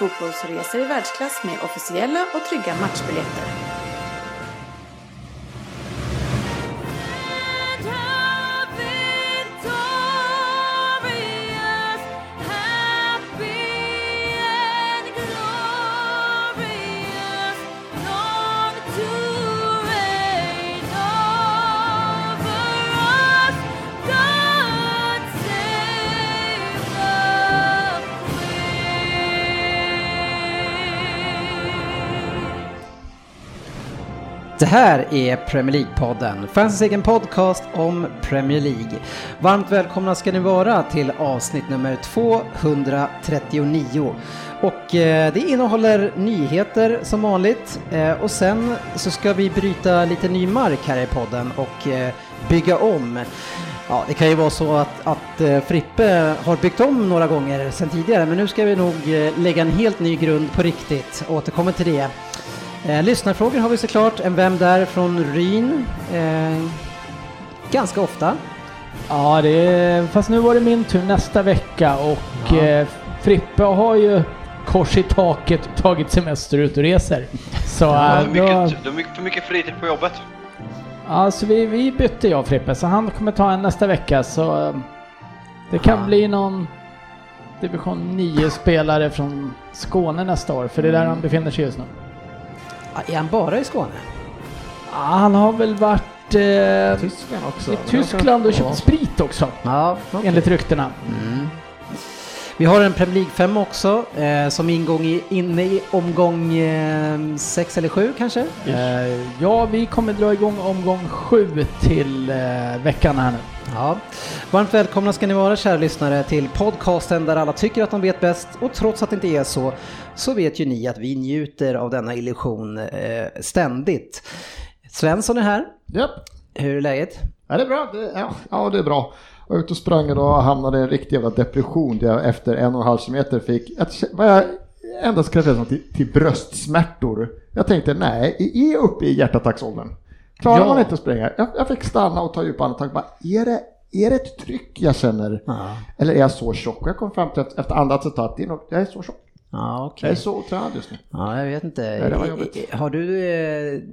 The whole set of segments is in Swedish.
fotbollsresor i världsklass med officiella och trygga matchbiljetter. Här är Premier League-podden, fansens egen podcast om Premier League. Varmt välkomna ska ni vara till avsnitt nummer 239. Och eh, det innehåller nyheter som vanligt eh, och sen så ska vi bryta lite ny mark här i podden och eh, bygga om. Ja, det kan ju vara så att, att eh, Frippe har byggt om några gånger sedan tidigare men nu ska vi nog eh, lägga en helt ny grund på riktigt. Återkommer till det. Eh, lyssnarfrågor har vi såklart. En Vem där från Ryn. Eh, ganska ofta. Ja, det är, fast nu var det min tur nästa vecka och Ja. eh, Frippe har ju kors i taket tagit semester ut och reser. Så Du äh, har, mycket, du har mycket, för mycket fritid på jobbet. alltså vi, vi bytte jag och Frippe så han kommer ta en nästa vecka så eh, det kan Ja. bli någon division 9 spelare från Skåne nästa år för det är där han befinner sig just nu. Är han bara i Skåne? Han har väl varit eh, Tyskland också. i Tyskland och köpt sprit också Ja, okej. enligt ryktena. Mm. Vi har en Premier League 5 också, eh, som ingång i, inne i omgång 6 eller 7 kanske? Eh, ja, vi kommer dra igång omgång sju till eh, veckan här nu. Ja. Varmt välkomna ska ni vara kära lyssnare till podcasten där alla tycker att de vet bäst och trots att det inte är så så vet ju ni att vi njuter av denna illusion eh, ständigt. Svensson är här. Japp. Hur är läget? Ja, det är bra. Det, ja, ja, det är bra. Jag var ute och sprang och hamnade i en riktig jävla depression där jag efter en och en halv kilometer fick ett, vad jag endast som till, till bröstsmärtor. Jag tänkte nej, är jag uppe i hjärtattacksåldern? Klarar Ja. man inte att springa? Jag, jag fick stanna och ta djupa andetag. Bara, Är det, är det ett tryck jag känner? Ja, Eller är jag så tjock? Och jag kom fram till att efter andra att det är nog, jag är så tjock. ja okej. Jag är så otränad just nu. Ja, jag vet inte. Nej, Har du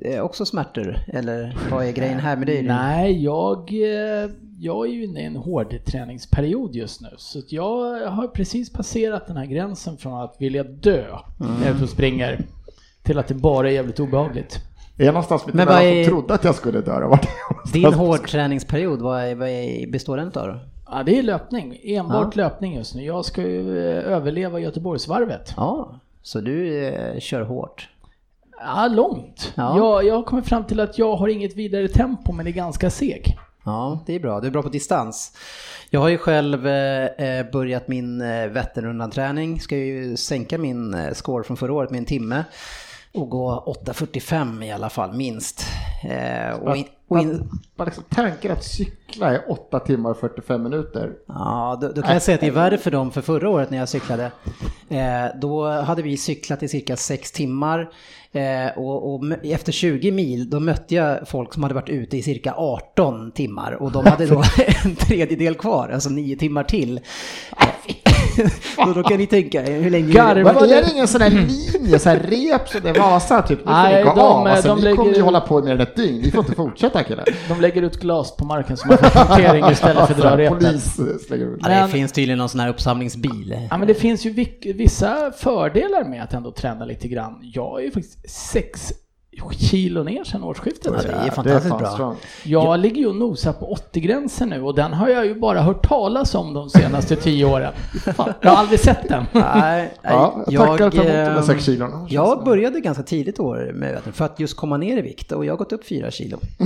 eh, också smärtor? Eller vad är grejen här med dig? Nej, jag, eh, jag är ju inne i en hård träningsperiod just nu. Så att jag har precis passerat den här gränsen från att vilja dö när jag och springer till att det bara är jävligt obehagligt. Är jag någonstans mitt emellan är- som trodde att jag skulle dö? då? Din hårdträningsperiod, vad, är, vad är, består den av då? Ja, det är löpning. Enbart löpning just nu. Jag ska ju eh, överleva Göteborgsvarvet. Ja, så du eh, kör hårt? Ja, långt. Ja. Jag, jag kommit fram till att jag har inget vidare tempo men är ganska seg. Ja, det är bra. Du är bra på distans. Jag har ju själv eh, eh, börjat min eh, Vätternrundan-träning. Ska ju sänka min eh, score från förra året med en timme. Och gå 8.45 i alla fall, minst. Eh, och in, och in, Bara liksom, tanken att cykla i 8 timmar och 45 minuter. ja, då, då kan jag säga att det är värre för dem för förra året när jag cyklade. Eh, då hade vi cyklat i cirka 6 timmar. Eh, och, och efter 20 mil då mötte jag folk som hade varit ute i cirka 18 timmar. Och de hade då en tredjedel kvar, alltså 9 timmar till. Och då kan ni tänka er hur länge... Garva. Men var är det- ingen sån här linje, så här rep som det Vasa typ? Får Nej, de- av. Alltså, de ni kommer ju lägger- hålla på mer än ett dygn. Ni får inte fortsätta killar. De lägger ut glas på marken så man får punktering istället för att dra repet. Polis eh. Ja, det finns tydligen någon sån här uppsamlingsbil. Ja, men det finns ju vissa fördelar med att ändå träna lite grann. Jag är ju faktiskt sex kilo ner sedan årsskiftet. Ja, det är fantastiskt fan bra. strong. Jag ligger ju och nosar på 80-gränsen nu och den har jag ju bara hört talas om de senaste tio åren. Fan, Jag har aldrig sett den. Nej, Ja, jag tackar för emot de där eh, sex kilona. Jag började ganska tidigt år med vatten för att just komma ner i vikt och jag har gått upp fyra kilo.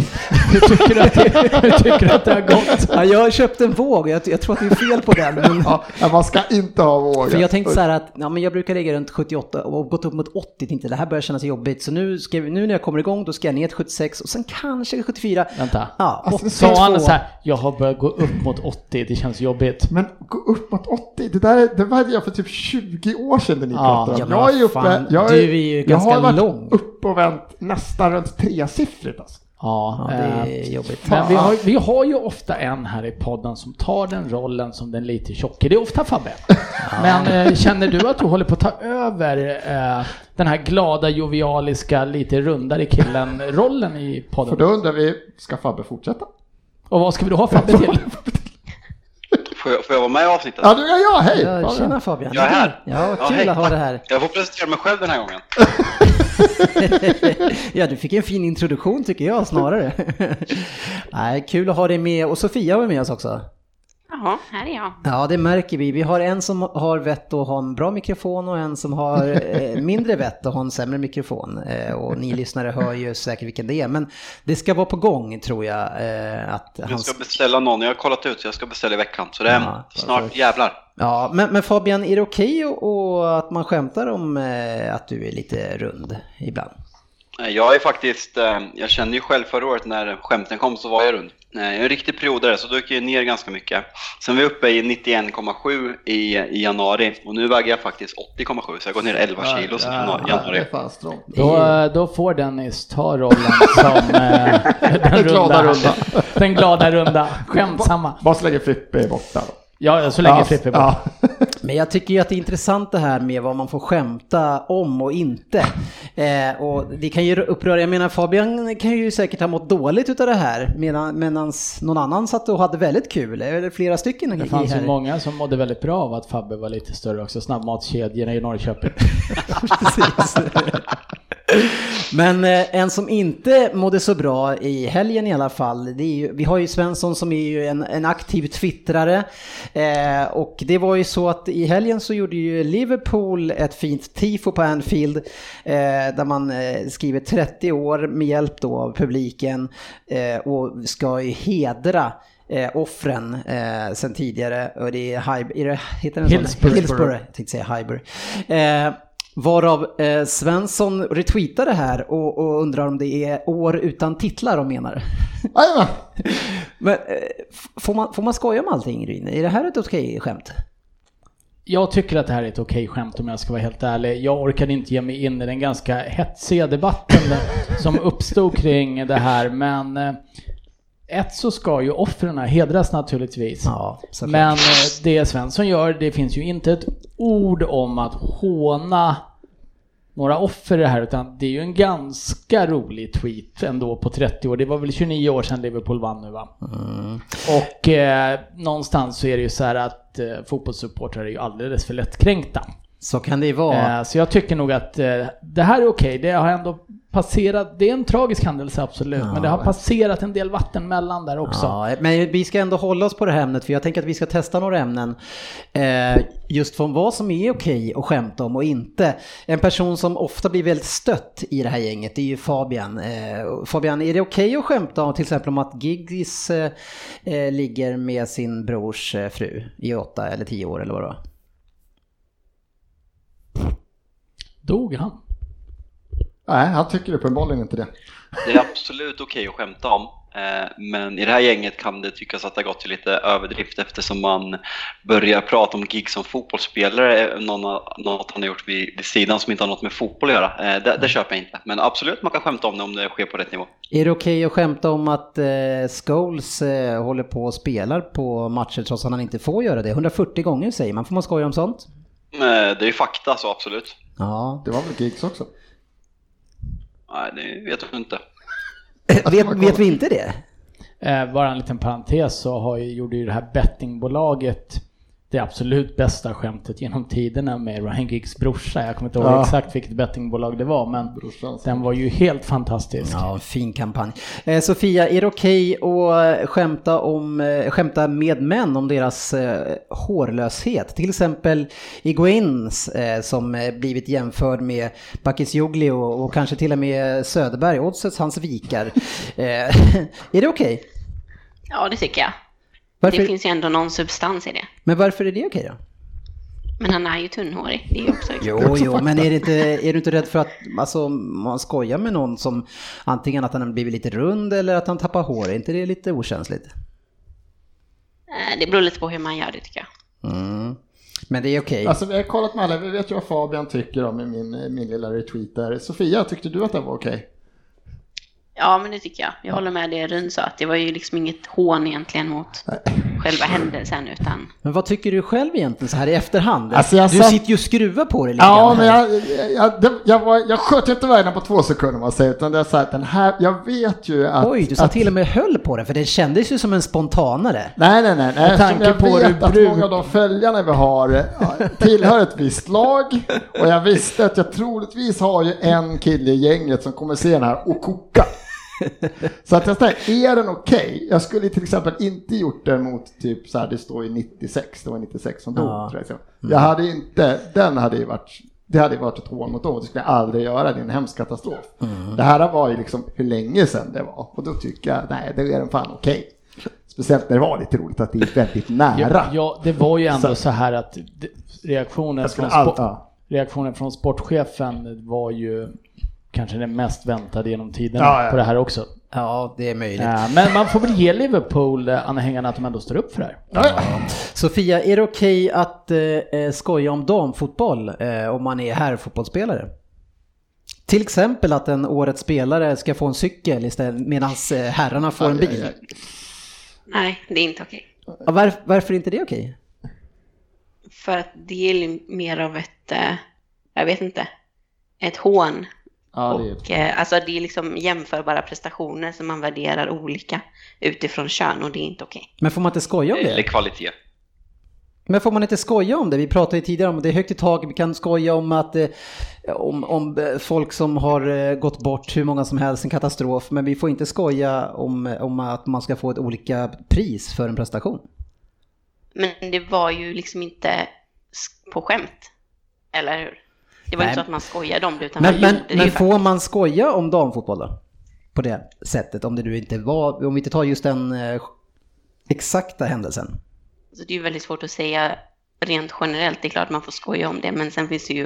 Hur tycker du att det, hur tycker du att det har gått? Ja, jag köpte en våg, jag, jag tror att det är fel på den. Men, Ja, man ska inte ha vågat. för jag tänkte så här att ja, men jag brukar ligga runt 78 och gått upp mot 80, tänkte det här börjar kännas jobbigt. Så nu, ska, vi- nu när jag kommer igång då ska jag ner till 76 och sen kanske 74. Vänta. Ja, Alltså, 82. Sa han så här, jag har börjat gå upp mot 80, det känns jobbigt. Men gå upp mot 80, det där är- det var jag för typ 20 år sedan det ni Ja, pratade ja, om. jag är uppe, fan, jag du är ju jag ganska har varit lång. upp och vänt nästan runt tresiffrigt alltså. Ja, Ja, det eh, är jobbigt. Men vi har, vi har ju ofta en här i podden som tar den rollen som den lite tjocke. Det är ofta Fabbe. Men eh, känner du att du håller på att ta över eh, den här glada, jovialiska, lite rundare killen-rollen i För podden? då undrar vi, ska Fabbe fortsätta? Och vad ska vi då ha Fabbe till? Får jag, får jag vara med i avsnittet? Ja, du, ja, ja hej! Ja, tjena Fabian. Jag är här. Ja, Ja, kul hej. att ha dig här. Jag får presentera mig själv den här gången. ja, du fick en fin introduktion tycker jag snarare. Nej, kul att ha dig med och Sofia var med oss också. Jaha, här är jag. Ja, det märker vi. Vi har en som har vett att ha en bra mikrofon och en som har eh, mindre vett att ha en sämre mikrofon. Eh, och ni lyssnare hör ju säkert vilken det är. Men det ska vara på gång tror jag. Eh, att han Jag ska beställa någon, jag har kollat ut så jag ska beställa i veckan. Så det är Ja, snart jävlar. Ja, men, men Fabian, är det okej och att man skämtar om att du är lite rund ibland? Jag är faktiskt, jag kände ju själv förra året när skämten kom så var jag rund. Jag är en riktig periodare så då gick jag ner ganska mycket. Sen var jag uppe i 91,7 i, i januari och nu väger jag faktiskt 80,7 så jag går ner 11 kilo sen januari. Ja, januari. Då, då får Dennis ta rollen som eh, den, glada runda. Den glada runda, skämtsamma. Bara så länge Frippe är borta då. Ja, så länge Ja, Frippe är borta. ja. Men jag tycker ju att det är intressant det här med vad man får skämta om och inte. Eh, och det kan ju uppröra, jag menar Fabian kan ju säkert ha mått dåligt utav det här medan medans någon annan satt och hade väldigt kul, eller flera stycken. Det fanns ju här. många som mådde väldigt bra av att Fabbe var lite större också, snabbmatskedjorna i Norrköping. Men eh, en som inte mådde så bra i helgen i alla fall, det är ju, vi har ju Svensson som är ju en, en aktiv twittrare. Eh, och det var ju så att i helgen så gjorde ju Liverpool ett fint tifo på Anfield eh, där man eh, skriver 30 år med hjälp då av publiken eh, och ska ju hedra eh, offren eh, sen tidigare. Och det är, Hyb- är det, heter den? Hillsborough. Hillsborough, jag tänkte säga Highbury. Eh, varav eh, Svensson retweetar det här och, och undrar om det är år utan titlar de menar. Jajamän. Men eh, får, man, får man skoja om allting Ryn? Är det här ett okej skämt? Jag tycker att det här är ett okej skämt om jag ska vara helt ärlig. Jag orkade inte ge mig in i den ganska hetsiga debatten som uppstod kring det här, men eh, ett så ska ju offren hedras naturligtvis. Ja. Men eh, det Svensson gör, det finns ju inte ett ord om att håna några offer i det här, utan det är ju en ganska rolig tweet ändå på 30 år. Det var väl 29 år sedan Liverpool vann nu va? Och eh, någonstans så är det ju så här att eh, fotbollssupportrar är ju alldeles för lättkränkta. Så kan det ju vara. Eh, så jag tycker nog att eh, det här är okej. Det har ändå passerat, det är en tragisk händelse absolut, men det har passerat en del vatten mellan där också. Ja, men vi ska ändå hålla oss på det här ämnet för jag tänker att vi ska testa några ämnen eh, just från vad som är okej att skämta om och inte. En person som ofta blir väldigt stött i det här gänget det är ju Fabian. Eh, Fabian, är det okej att skämta om till exempel om att Giggis eh, eh, ligger med sin brors fru i åtta eller tio år eller vad det var? Dog han? Nej, han tycker uppenbarligen inte det. Det är absolut okej att skämta om. eh, Men i det här gänget kan det tyckas att det har gått till lite överdrift eftersom man börjar prata om gig som fotbollsspelare, någon, något han har gjort vid, sidan som inte har något med fotboll att göra. Eh, Det, det köper jag inte. Men absolut, man kan skämta om det om det sker på rätt nivå. Är det okej att skämta om att eh, Scholes eh, håller på och spelar på matcher trots att han inte får göra det? 140 gånger säger man, får man skoja om sånt? Eh, Det är ju fakta, så absolut. Ja, Det var väl gigs också? Nej, det vet jag inte. vet, vet vi inte det? Eh, bara en liten parentes så har ju, gjorde ju det här bettingbolaget det absolut bästa skämtet genom tiderna med Ryan Giggs brorsa. Jag kommer inte ihåg Ja. exakt vilket bettingbolag det var, men Brorsans. den var ju helt fantastisk. Ja, en fin kampanj. Eh, Sofia, är det okej att skämta, om, eh, skämta med män om deras eh, hårlöshet? Till exempel Iguains eh, som eh, blivit jämförd med Bakircioglu och, och kanske till och med Söderberg, Oddsets hans vikar. Eh, är det okej? Ja, det tycker jag. Varför, Det finns ju ändå någon substans i det. Men varför är det okej då? Men han är ju tunnhårig. Det är ju också Jo, jo, men är, det inte, är du inte rädd för att alltså, man skojar med någon som antingen att han har blivit lite rund eller att han tappar hår? Är inte det lite okänsligt? Eh, Det beror lite på hur man gör det tycker jag. Mm. Men det är okej. Alltså vi har kollat med alla, vi vet ju vad Fabian tycker om i min, min lilla retweet där. Sofia, tyckte du att det var okej? Ja, men det tycker jag. Jag håller med det Ryn sa, att det var ju liksom inget hån egentligen mot själva händelsen, utan Men vad tycker du själv egentligen så här i efterhand? Alltså, jag du satt- sitter ju och skruvar på det lite Ja, men jag, jag, jag, jag, var, jag sköt inte iväg den på två sekunder man säger, utan det är så här, den här, jag vet ju att... Oj, du sa att, till och med höll på det, för det kändes ju som en spontanare. Nej, nej, nej, nej. Med tanke jag på vet att bruk- många av de följarna vi har ja, tillhör ett visst lag och jag visste att jag troligtvis har ju en kille i gänget som kommer se den här och koka. Så att jag tänkte, är den okej? Jag skulle till exempel inte gjort den mot typ så här, det står ju 96, det var 96 som dog Ja. jag. Jag hade inte, den hade ju varit det hade ju varit ett hån mot dem, det skulle jag aldrig göra, det är en hemsk katastrof. Det här var ju liksom hur länge sedan det var och då tycker jag, nej, det är den fan okej. Speciellt när det var lite roligt att det är väldigt nära. Ja, ja, det var ju ändå Så- så här att reaktionen från, ja. reaktionen från sportchefen var ju kanske den mest väntade genom tiderna Ja, ja. på det här också. Ja, det är möjligt. Ja, men man får väl ge Liverpool-anhängarna att de ändå står upp för det här. Ja. Sofia, är det okej att eh, skoja om damfotboll eh, om man är herrfotbollsspelare? Till exempel att en årets spelare ska få en cykel istället medan eh, herrarna får en bil. aj. nej, det är inte okej. Ja, Var, varför är inte det okej? För att det är mer av ett, eh, jag vet inte, ett hån. Ja, det är och eh, alltså det är liksom jämförbara prestationer som man värderar olika utifrån kön och det är inte okej. Men får man inte skoja om Eller det? kvalitet. Men får man inte skoja om det? Vi pratade ju tidigare om att det är högt i tak, vi kan skoja om att eh, om, om eh, folk som har gått bort, hur många som helst, en katastrof, men vi får inte skoja om, om att man ska få ett olika pris för en prestation. Men det var ju liksom inte på skämt. Eller hur? Det var Nej. inte så att man skojade om det utan Men, man men, gjorde det men ju får man skoja om damfotboll då? På det sättet, om det nu inte var, om vi inte tar just den eh, exakta händelsen. Så det är ju väldigt svårt att säga rent generellt. Det är klart man får skoja om det, men sen finns det ju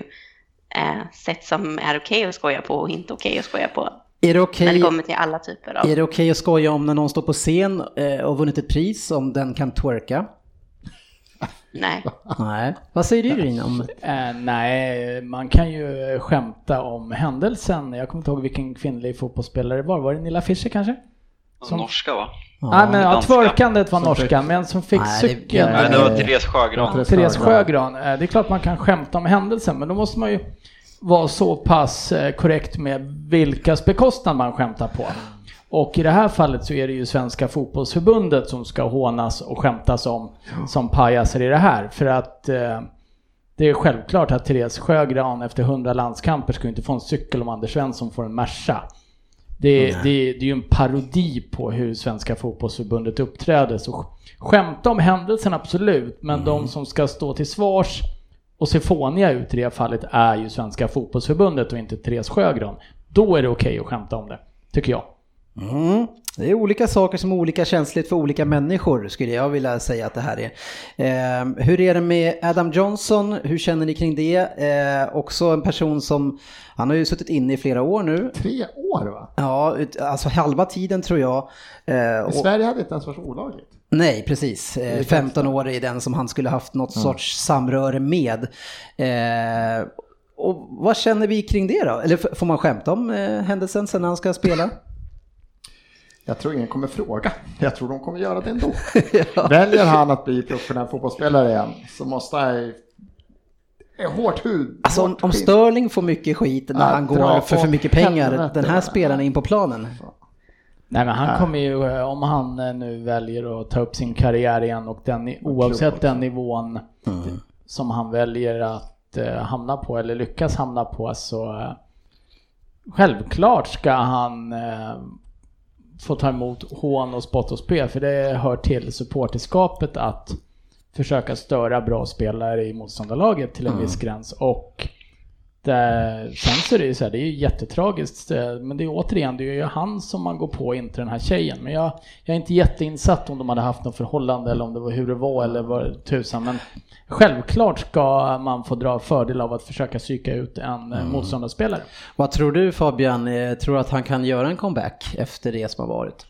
eh, sätt som är okej att skoja på och inte okej att skoja på. Är det När det kommer till alla typer av... är det okej att skoja om när någon står på scen eh, och vunnit ett pris, om den kan twerka? Nej. Nej. Vad säger du Rin om Eh, nej, man kan ju skämta om händelsen. Jag kommer inte ihåg vilken kvinnlig fotbollsspelare det var. Var det Nilla Fischer kanske? Som- Norska va? Nej, men ja, twerkandet var Som norskan, fick- men som fick Nej, det- cykeln. Nej, det var Therese Sjögran. Therese Therese Sjögran. Sjögran. Eh, Det är klart man kan skämta om händelsen, men då måste man ju vara så pass eh, korrekt med vilkas bekostnad man skämtar på. Och i det här fallet så är det ju Svenska fotbollsförbundet som ska hånas och skämtas om som pajaser i det här. För att eh, det är självklart att Therese Sjögran efter 100 landskamper ska inte få en cykel om Anders Svensson får en Merca. Det, det, det är ju en parodi på hur Svenska fotbollsförbundet uppträder. Så skämta om händelsen absolut, men de som ska stå till svars och se fåniga ut i det fallet är ju Svenska fotbollsförbundet och inte Therese Sjögran. Då är det okej att skämta om det, tycker jag. Mm. Det är olika saker som är olika känsligt för olika människor skulle jag vilja säga att det här är. Eh, hur är det med Adam Johnson? Hur känner ni kring det? Eh, också en person som, han har ju suttit inne i flera år nu. Tre år va? Ja, alltså halva tiden tror jag. Eh, och, Sverige hade det inte ens varit olagligt. nej, precis. Eh, 15 år är den som han skulle haft något sorts samröre med. Eh, och vad känner vi kring det då? Eller får man skämta om eh, händelsen sen när han ska spela? Jag tror ingen kommer fråga. Jag tror de kommer göra det ändå. Väljer han att bli professionell fotbollsspelare igen så måste han Hårt hud. Alltså om, hårt om skinn. Sterling får mycket skit när Ja, han går för för mycket pengar, den här spelaren in på planen. Nej men han kommer ju, eh, om han eh, nu väljer att ta upp sin karriär igen och den, oavsett den nivån som han väljer att eh, hamna på eller lyckas hamna på så självklart ska han få ta emot hån och spott och spe för det hör till supporterskapet att försöka störa bra spelare i motståndarlaget till en viss gräns. Och sen så är det ju så här, det är ju jättetragiskt, men det är återigen, det är ju han som man går på, inte den här tjejen. Men jag, jag är inte jätteinsatt om de hade haft något förhållande eller om det var hur det var eller vad tusan. Men självklart ska man få dra fördel av att försöka psyka ut en mm. motståndarspelare. Vad tror du Fabian? Eh, Tror du att han kan göra en comeback efter det som har varit?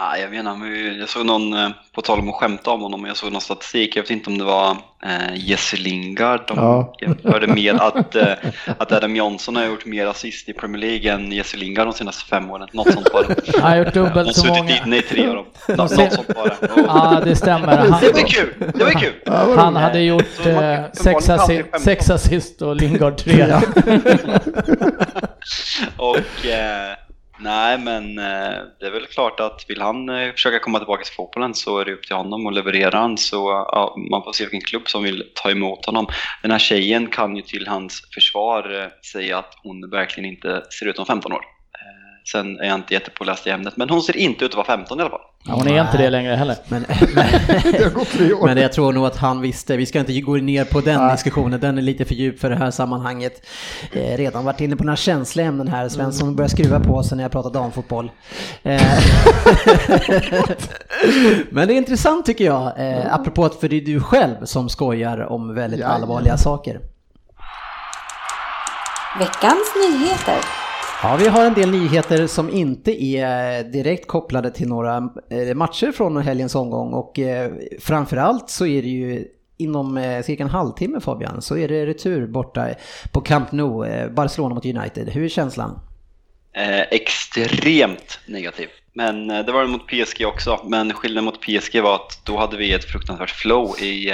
Ja, jag vet inte, men jag såg någon, eh, på tal om att skämta om honom, jag såg någon statistik, jag vet inte om det var eh, Jesse Lingard de Ja. jämförde med att, eh, att Adam Johnson har gjort mer assist i Premier League än Jesse Lingard de senaste fem åren. Något sånt var det. Han har gjort De har dubbelt så suttit många. inne i tre av dem. Nå- Något sånt. Och Ja, det stämmer. Det var Han, kul! Det var kul! Han hade gjort eh, sex, assi- sex assist och Lingard tre. Och eh, nej, men eh, det är väl klart att vill han eh, försöka komma tillbaka till fotbollen så är det upp till honom och levererar han så ja, man får se vilken klubb som vill ta emot honom. Den här tjejen kan ju till hans försvar eh, säga att hon verkligen inte ser ut som 15 år. Sen är jag inte jättepåläst i ämnet, men hon ser inte ut att vara 15 i alla fall. Ja, hon är inte det längre heller. Men, Det har gått tre år. men jag tror nog att han visste, vi ska inte gå ner på den Nej. diskussionen, den är lite för djup för det här sammanhanget. Eh, redan varit inne på några känsliga ämnen här, Svensson börjar skruva på sig när jag pratar damfotboll. Eh, men det är intressant tycker jag, eh, apropå att för det är du själv som skojar om väldigt Jajamän. allvarliga saker. Veckans nyheter. Ja, vi har en del nyheter som inte är direkt kopplade till några eh, matcher från helgens omgång och eh, framförallt så är det ju inom eh, cirka en halvtimme Fabian så är det retur borta på Camp Nou, Barcelona mot United. Hur är känslan? Eh, extremt negativ. Men det var det mot PSG också. Men skillnaden mot PSG var att då hade vi ett fruktansvärt flow i,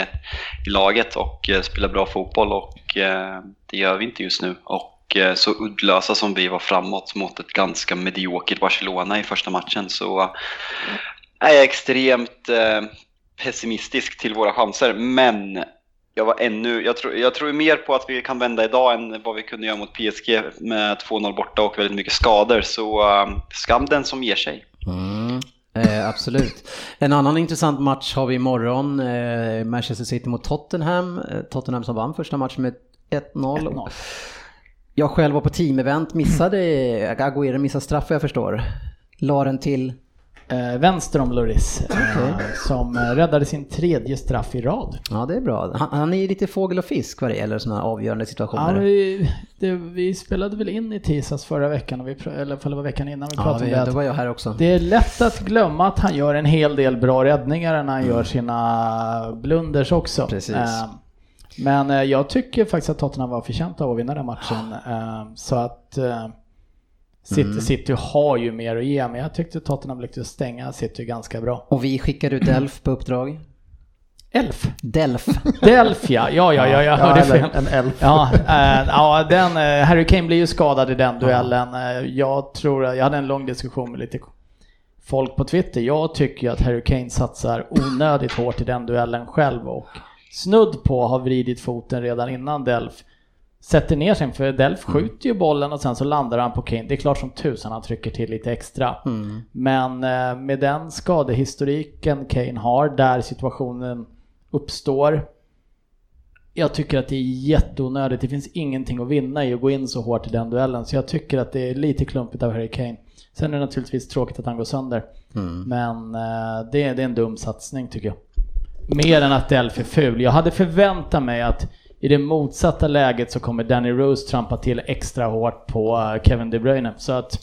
i laget och spelade bra fotboll och eh, det gör vi inte just nu. Och eh, så uddlösa som vi var framåt mot ett ganska mediokert Barcelona i första matchen så eh, är jag extremt eh, pessimistisk till våra chanser. Men jag var ännu, jag tror, jag tror mer på att vi kan vända idag än vad vi kunde göra mot PSG med 2-0 borta och väldigt mycket skador. Så skam den som ger sig. Eh, absolut. En annan intressant match har vi imorgon, eh, Manchester City mot Tottenham. Tottenham som vann första matchen med 1-0. 1-0. Jag själv var på teamevent, missade, Agüero missade straff jag förstår. La den till Eh, vänster om Loris, eh, som räddade sin tredje straff i rad. Ja, det är bra. Han, han är ju lite fågel och fisk vad det gäller sådana avgörande Ja, situationer. vi, det, vi spelade väl in i tisdags förra veckan, och vi, eller det var veckan innan vi Ja, pratade vi, om då det. var att jag här också. Det är lätt att glömma att han gör en hel del bra räddningar när han Mm. gör sina blunders också. Precis. Eh, Men eh, jag tycker faktiskt att Tottenham var förtjänta av att vinna den matchen. Eh, Så att eh, City, Mm. City har ju mer att ge, men jag tyckte Tottenham lyckades stänga City ganska bra. Och vi skickade ut Delf på uppdrag. Elf. Delf. Delfia, ja, ja, ja, jag Ja, hörde eller fel. en elf. Ja, eh, ja den, Harry Kane blir ju skadad i den duellen. Jag tror, jag hade en lång diskussion med lite folk på Twitter. Jag tycker ju att Harry Kane satsar onödigt hårt i den duellen själv och snudd på har vridit foten redan innan Delf sätter ner sig, för Delf skjuter ju bollen och sen så landar han på Kane. Det är klart som tusan han trycker till lite extra. Men eh, med den skadehistoriken Kane har, där situationen uppstår, jag tycker att det är jätteonödigt. Det finns ingenting att vinna i att gå in så hårt i den duellen. Så jag tycker att det är lite klumpigt av Harry Kane. Sen är det naturligtvis tråkigt att han går sönder. Men eh, det, är- det är en dum satsning tycker jag. Mer än att Delf är ful. Jag hade förväntat mig att i det motsatta läget så kommer Danny Rose trampa till extra hårt på eh, Kevin De Bruyne. Så att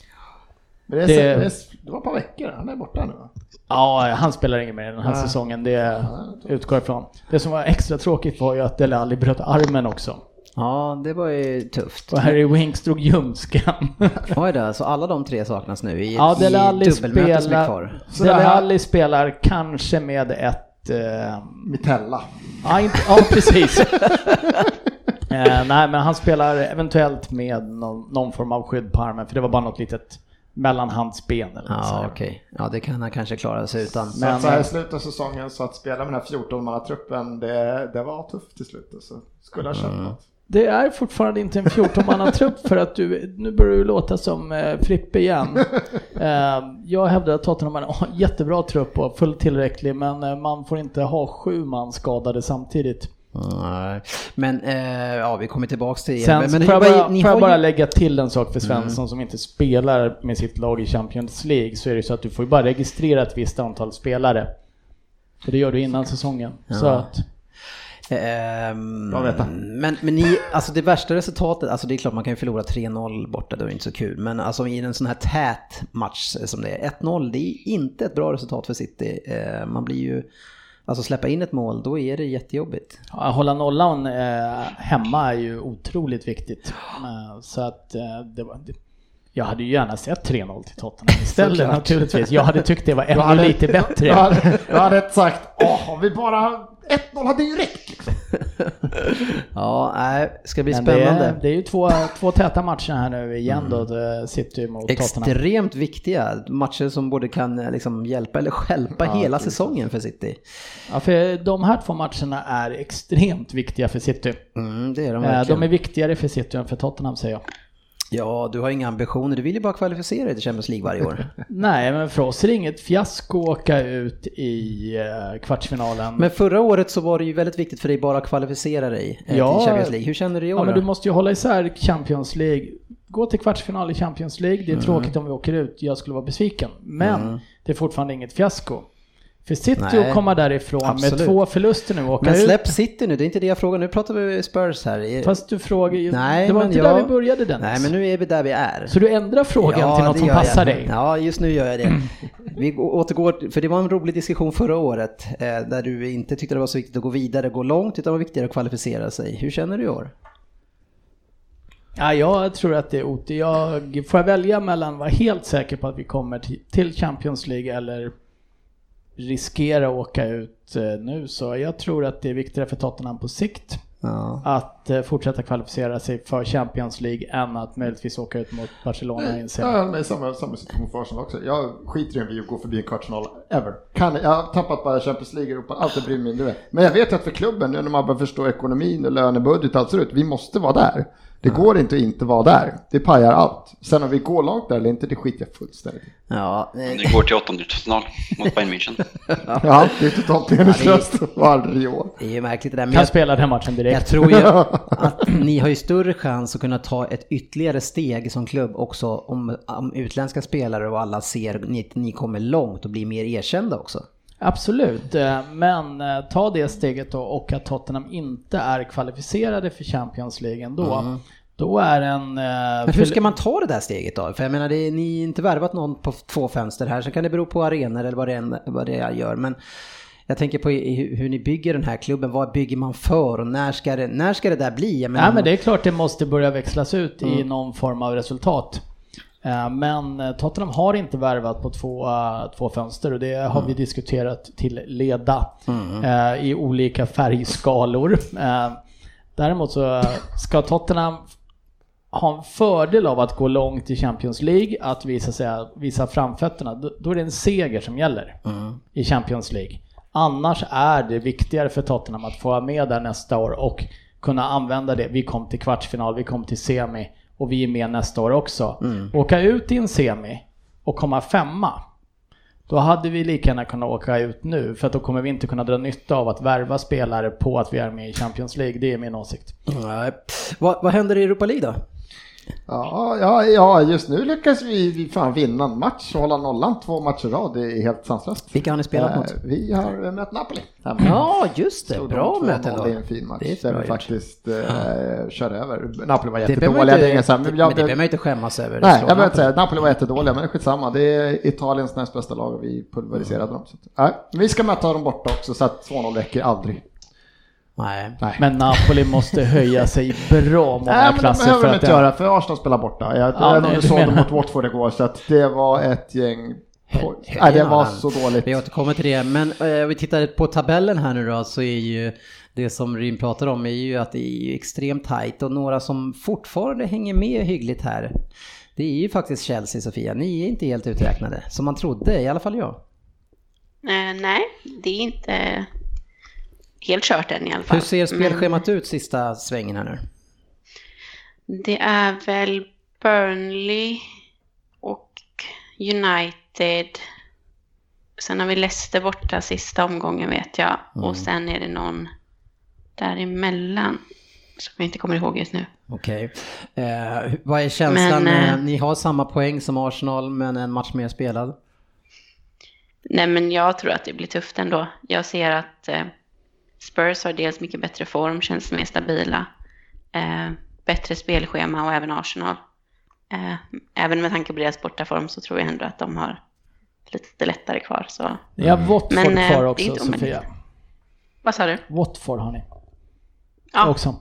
Men det, är, Det- det... Det, var ett par veckor, han är borta nu va? Ja, han spelar inget mer den här Nej. säsongen, det utgår ifrån. Det som var extra tråkigt var ju att Dele Alli bröt armen också. Ja, det var ju tufft. Och Harry Winks drog ljumsken. Oj då, så alla de tre saknas nu i, ja, Dele i Alli dubbelmöte som är kvar. Det Dele Alli spelar kanske med ett... Eh, Mitella. ja, inte, ja, precis. eh, nej, men han spelar eventuellt med någon, någon form av skydd på armen, för det var bara något litet mellanhandsben eller Ja, säger. okej. Ja, det kan han kanske klara sig utan. Så Men- att så här i slutet av säsongen så att spela med den här 14-mannatruppen, det, det var tufft till slut. Så skulle ha känt något. Det är fortfarande inte en 14-mannatrupp för att du, nu börjar du låta som eh, Frippe igen. Eh, jag hävdar att Tottenham har en jättebra trupp och fullt tillräcklig men eh, man får inte ha sju man skadade samtidigt. Nej. Men eh, ja, vi kommer tillbaks till er. Sen men, men får jag bara, får jag bara ju- Mm. lägga till en sak för Svensson som inte spelar med sitt lag i Champions League så är det så att du får ju bara registrera ett visst antal spelare. Och det gör du innan säsongen. Så Ja. att, Ehm, men, men ni, alltså det värsta resultatet, alltså det är klart man kan ju förlora 3-0 borta, det är inte så kul. Men alltså i en sån här tät match som det är, 1-0, det är inte ett bra resultat för City. Eh, man blir ju, alltså släppa in ett mål, då är det jättejobbigt. ja, hålla nollan eh, hemma är ju otroligt viktigt. Eh, så att eh, det var... Det, jag hade ju gärna sett 3-0 till Tottenham istället Såklart. naturligtvis. Jag hade tyckt det var ännu hade- lite bättre. Du hade, du hade sagt, åh, vi bara 1-0 hade ju räckt. Liksom. Ja, nej, ska bli Men det spännande. är, det är ju två, två täta matcher här nu igen då, det City mot Tottenham. Extremt viktiga matcher som både kan eh, liksom hjälpa eller stjälpa hela säsongen för City. Ja, för de här två matcherna är extremt viktiga för City. Mm, det är de Eh, verkligen. De är viktigare för City än för Tottenham säger jag. Ja, du har inga ambitioner, du vill ju bara kvalificera dig till Champions League varje år. Nej, men för oss är det inget fiasko att åka ut i eh, kvartsfinalen. Men förra året så var det ju väldigt viktigt för dig bara att kvalificera dig eh, Ja. till Champions League. Hur känner du i år ja, men du måste ju hålla isär Champions League. Gå till kvartsfinal i Champions League, det är tråkigt om vi åker ut, jag skulle vara besviken. Men det är fortfarande inget fiasko. För City Nej, att komma därifrån absolut. med två förluster nu och åka Men ut. släpp City nu, det är inte det jag frågar. Nu pratar vi Spurs här. Fast du frågar ju, Nej, det var men inte jag- där vi började Dennis. Nej, men nu är vi där vi är. Så du ändrar frågan Ja, till något som gör jag. passar dig? Ja, just nu gör jag det. Vi återgår, för det var en rolig diskussion förra året eh, där du inte tyckte det var så viktigt att gå vidare, gå långt, utan det var viktigare att kvalificera sig. Hur känner du i år? Ja, jag tror att det är ot. Jag, får jag välja mellan att vara helt säker på att vi kommer till Champions League eller riskera att åka ut eh, nu så jag tror att det är viktigare för Tottenham på sikt Ja. att eh, fortsätta kvalificera sig för Champions League än att möjligtvis åka ut mot Barcelona i en semi. Ja, men samma, samma situation för Arsenal också. Jag skiter i om vi går förbi en kvartsfinal ever. Kan, jag har tappat bara Champions League i Europa, alltid bryr mig mindre det. Men jag vet att för klubben, nu när man börjar förstå ekonomin och lönebudget och allt ut, vi måste vara där. Det går inte att inte vara där. Det pajar allt. Sen om vi går långt där eller inte, det skiter jag fullständigt. Ja, eh, Det går till åttondelsfinal mot Bayern München. Ja, det är totalt meningslöst varje år. det är ju märkligt det där. Men Kan jag, spela den matchen jag direkt. tror ju att ni har ju större chans att kunna ta ett ytterligare steg som klubb också om, om utländska spelare och alla ser att ni, ni kommer långt och blir mer erkända också. Absolut, eh, men eh, ta det steget då och att Tottenham inte är kvalificerade för Champions League ändå. Då är en... eh, Men hur ska man ta det där steget då? För jag menar, är, ni har inte värvat någon på två fönster här, så kan det bero på arenor eller vad det, än, vad det gör. Men jag tänker på hur ni bygger den här klubben, vad bygger man för och när ska det, när ska det där bli? Jag menar, Nej men det är klart det måste börja växlas ut Mm. i någon form av resultat. Eh, Men eh, Tottenham har inte värvat på två, eh, två fönster och det har Mm. vi diskuterat till leda eh, i olika färgskalor. Däremot så ska Tottenham ha en fördel av att gå långt i Champions League, att visa, sig, visa framfötterna, då, då är det en seger som gäller Mm. i Champions League. Annars är det viktigare för Tottenham att få vara med där nästa år och kunna använda det. Vi kom till kvartsfinal, vi kom till semi och vi är med nästa år också. Åka ut i en semi och komma femma. Då hade vi lika gärna kunnat åka ut nu för att då kommer vi inte kunna dra nytta av att värva spelare på att vi är med i Champions League. Det är min åsikt. Nej. Vad, vad händer i Europa League då? Ja, ja, ja, just nu lyckas vi fan vinna en match och hålla nollan två matcher i rad. Det är helt sanslöst. Vilka har ni spelat Eh, mot? Vi har eh, mött Napoli. Ja, just det. Slog Bra 2-0. möte då. Det är en fin match. Där vi faktiskt eh, körde över. Napoli var jättedåliga. Det inte, så det, men det behöver man inte skämmas över. Nej, jag behöver säga Napoli var jättedåliga, men skitsamma. Det är Italiens näst bästa lag och vi pulveriserade dem. Så, nej, vi ska möta dem borta också, så att 2-0 räcker aldrig. Nej. Nej. Men Napoli måste höja sig bra många Nej, men det klasser behöver för de att inte det- göra, för Arsenal spelar borta. Jag, Ja, jag nej, såg dem mot Watford igår, så att det var ett gäng... Nej, det var så dåligt. Vi återkommer till det, men eh, vi tittar på tabellen här nu då så är ju det som Rim pratar om är ju att det är ju extremt tajt och några som fortfarande hänger med hyggligt här. Det är ju faktiskt Chelsea, Sofia. Ni är inte helt uträknade, som man trodde, i alla fall jag. Eh, nej, det är inte helt kört än i alla fall. Hur ser spelschemat Men... ut sista svängen här nu? Det är väl Burnley och United. Sen har vi Leicester borta sista omgången vet jag. Mm. Och sen är det någon däremellan som jag inte kommer ihåg just nu. Okej. Okay. Eh, vad är känslan? Men, eh, Ni har samma poäng som Arsenal men en match mer spelad. Nej men jag tror att det blir tufft ändå. Jag ser att eh, Spurs har dels mycket bättre form, känns mer stabila. Eh, bättre spelschema och även Arsenal. Eh, även med tanke på deras bortaform så tror jag ändå att de har lite lättare kvar. Så. Ni har Watford Men, eh, kvar också Sofia. Vad sa du? Watford har ni. Ja. Också.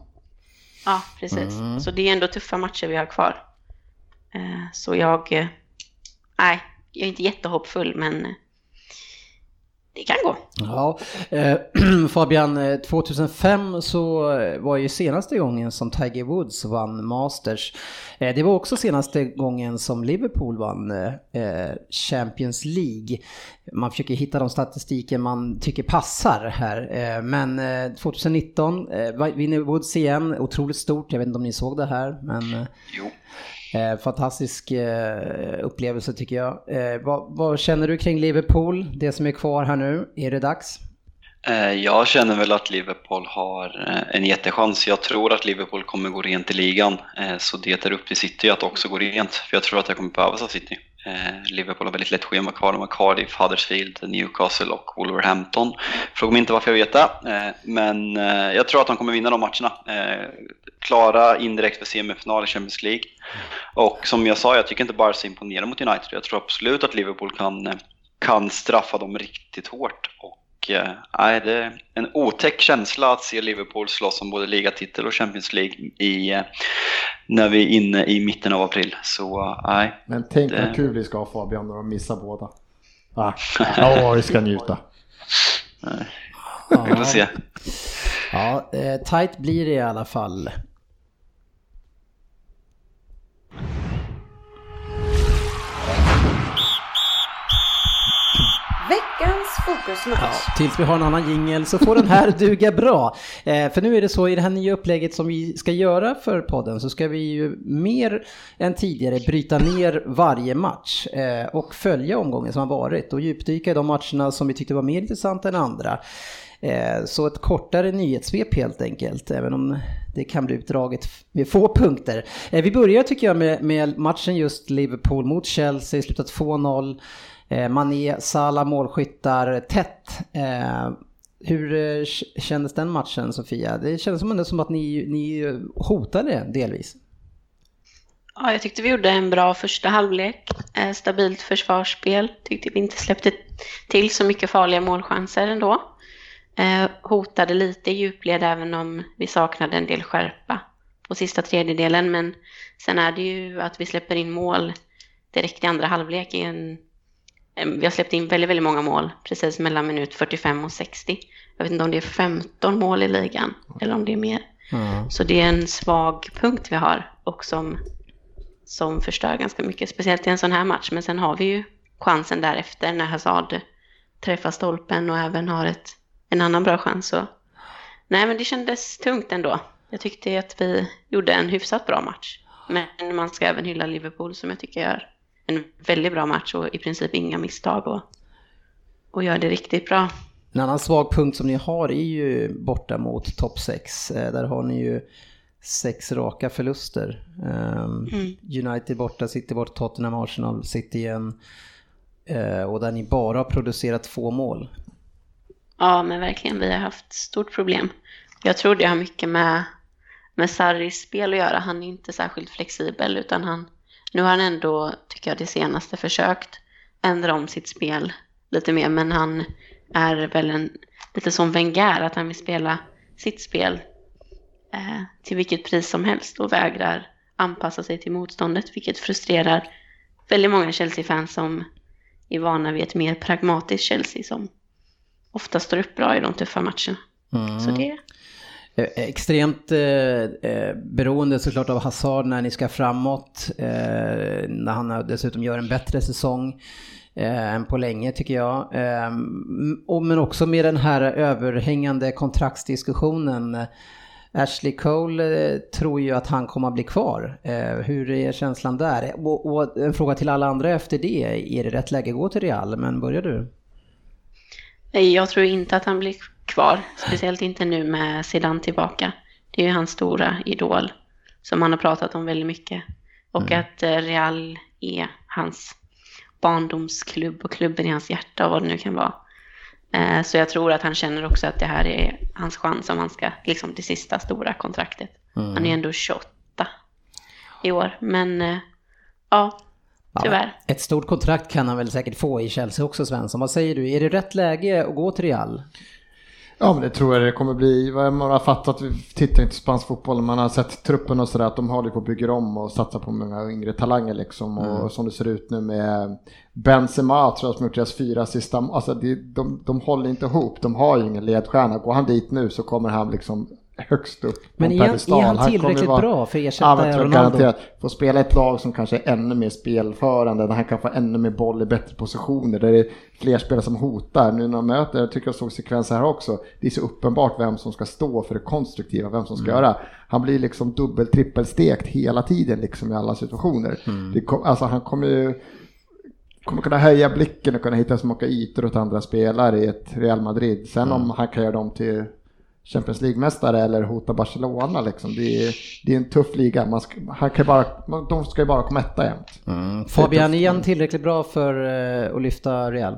Ja, precis. Mm. Så det är ändå tuffa matcher vi har kvar. Eh, så jag... Eh, nej, jag är inte jättehoppfull men det kan gå. Ja, eh, Fabian, 2005 eh, så eh, var ju senaste gången som Tiger Woods vann Masters. Eh, det var också senaste gången som Liverpool vann eh, Champions League. Man försöker hitta de statistiker man tycker passar här. Eh, men 2019 vinner Woods igen, otroligt stort. Jag vet inte om ni såg det här, men... Jo. Eh, fantastisk eh, upplevelse tycker jag. Eh, vad, vad, känner du kring Liverpool, det som är kvar här nu? Är det dags? Eh, jag känner väl att Liverpool har eh, en jättechans. Jag tror att Liverpool kommer gå rent i ligan, eh, så det är upp till City att också gå rent. För jag tror att det kommer behövas av City. Eh, Liverpool har väldigt lätt schema kvar. De har Cardiff, Huddersfield, Newcastle och Wolverhampton. Fråga mig inte varför jag vet det, eh, men eh, jag tror att de kommer vinna de matcherna. Klara indirekt för semifinal i Champions League. Och som jag sa, jag tycker inte Barca imponerar mot United. Jag tror absolut att Liverpool kan, kan straffa dem riktigt hårt. Och eh, det är en otäck känsla att se Liverpool slåss om både ligatitel och Champions League i, eh, när vi är inne i mitten av april. Så nej. Men tänk det... vad kul vi ska ha Fabian när de missar båda. Ah. Ja, vi ska njuta. Vi får se. Ja, eh, tight blir det i alla fall. Veckans fokusmatch. Ja, tills vi har en annan jingel så får den här duga bra. Eh, för nu är det så i det här nya upplägget som vi ska göra för podden så ska vi ju mer än tidigare bryta ner varje match eh, och följa omgången som har varit och djupdyka i de matcherna som vi tyckte var mer intressanta än andra. Eh, så ett kortare nyhetssvep helt enkelt, även om det kan bli utdraget med få punkter. Eh, vi börjar tycker jag med, med matchen just Liverpool mot Chelsea, slutat 2-0. Eh, Mané, Salah målskyttar tätt. Eh, hur eh, kändes den matchen Sofia? Det kändes som, som att ni, ni hotade delvis. Ja, jag tyckte vi gjorde en bra första halvlek. Stabilt försvarsspel. Tyckte vi inte släppte till så mycket farliga målchanser ändå. hotade lite i djupled även om vi saknade en del skärpa på sista tredjedelen. Men sen är det ju att vi släpper in mål direkt i andra halvlek i en vi har släppt in väldigt, väldigt många mål precis mellan minut 45 och 60. Jag vet inte om det är 15 mål i ligan eller om det är mer. Mm. Så det är en svag punkt vi har och som, som förstör ganska mycket, speciellt i en sån här match. Men sen har vi ju chansen därefter när Hazard träffar stolpen och även har ett, en annan bra chans. Så. Nej, men det kändes tungt ändå. Jag tyckte att vi gjorde en hyfsat bra match. Men man ska även hylla Liverpool som jag tycker gör en väldigt bra match och i princip inga misstag och, och gör det riktigt bra. En annan svag punkt som ni har är ju borta mot topp 6. Eh, där har ni ju sex raka förluster. Ehm, mm. United borta, City borta, Tottenham, Arsenal, City igen. Eh, och där ni bara har producerat två mål. Ja, men verkligen. Vi har haft stort problem. Jag tror det har mycket med, med Sarris spel att göra. Han är inte särskilt flexibel utan han nu har han ändå, tycker jag, det senaste försökt ändra om sitt spel lite mer, men han är väl en, lite som Wenger, att han vill spela sitt spel eh, till vilket pris som helst och vägrar anpassa sig till motståndet, vilket frustrerar väldigt många Chelsea-fans som är vana vid ett mer pragmatiskt Chelsea som ofta står upp bra i de tuffa matcherna. Mm. Så det Eh, extremt eh, eh, beroende såklart av Hazard när ni ska framåt. Eh, när han dessutom gör en bättre säsong eh, än på länge tycker jag. Eh, och, men också med den här överhängande kontraktsdiskussionen. Ashley Cole eh, tror ju att han kommer att bli kvar. hur är känslan där? Och, och en fråga till alla andra efter det. Är det rätt läge att gå till Real? Men börjar du? Jag tror inte att han blir kvar. Speciellt inte nu med Zidane tillbaka. Det är ju hans stora idol som han har pratat om väldigt mycket. Och mm. att eh, Real är hans barndomsklubb och klubben i hans hjärta och vad det nu kan vara. Eh, så jag tror att han känner också att det här är hans chans om han ska, liksom det sista stora kontraktet. Mm. Han är ändå 28 i år, men eh, ja, tyvärr. Ja, ett stort kontrakt kan han väl säkert få i Chelsea också Svensson. Vad säger du, är det rätt läge att gå till Real? Ja men det tror jag det kommer bli. Man har fattat, vi tittar inte på spansk fotboll, man har sett truppen och sådär att de håller på att bygga om och satsa på många yngre talanger liksom. Mm. Och som det ser ut nu med Benzema tror jag som gjort deras fyra sista, alltså de, de, de håller inte ihop, de har ju ingen ledstjärna. Går han dit nu så kommer han liksom högst upp Men är, är han tillräckligt han bra för att ersätta ja, Ronaldo? Garanterat få spela ett lag som kanske är ännu mer spelförande, där han kan få ännu mer boll i bättre positioner, där det är fler spelare som hotar. Nu när de möter, jag tycker jag såg sekvenser här också, det är så uppenbart vem som ska stå för det konstruktiva, vem som ska mm. göra. Han blir liksom dubbel, trippelstekt hela tiden liksom i alla situationer. Mm. Det, alltså han kommer ju kommer kunna höja blicken och kunna hitta så många ytor åt andra spelare i ett Real Madrid. Sen mm. om han kan göra dem till Champions League-mästare eller hota Barcelona. Liksom. Det, är, det är en tuff liga. Man ska, han kan bara, de ska ju bara komma etta jämt. Mm. Fabian, är han tillräckligt bra för uh, att lyfta Real?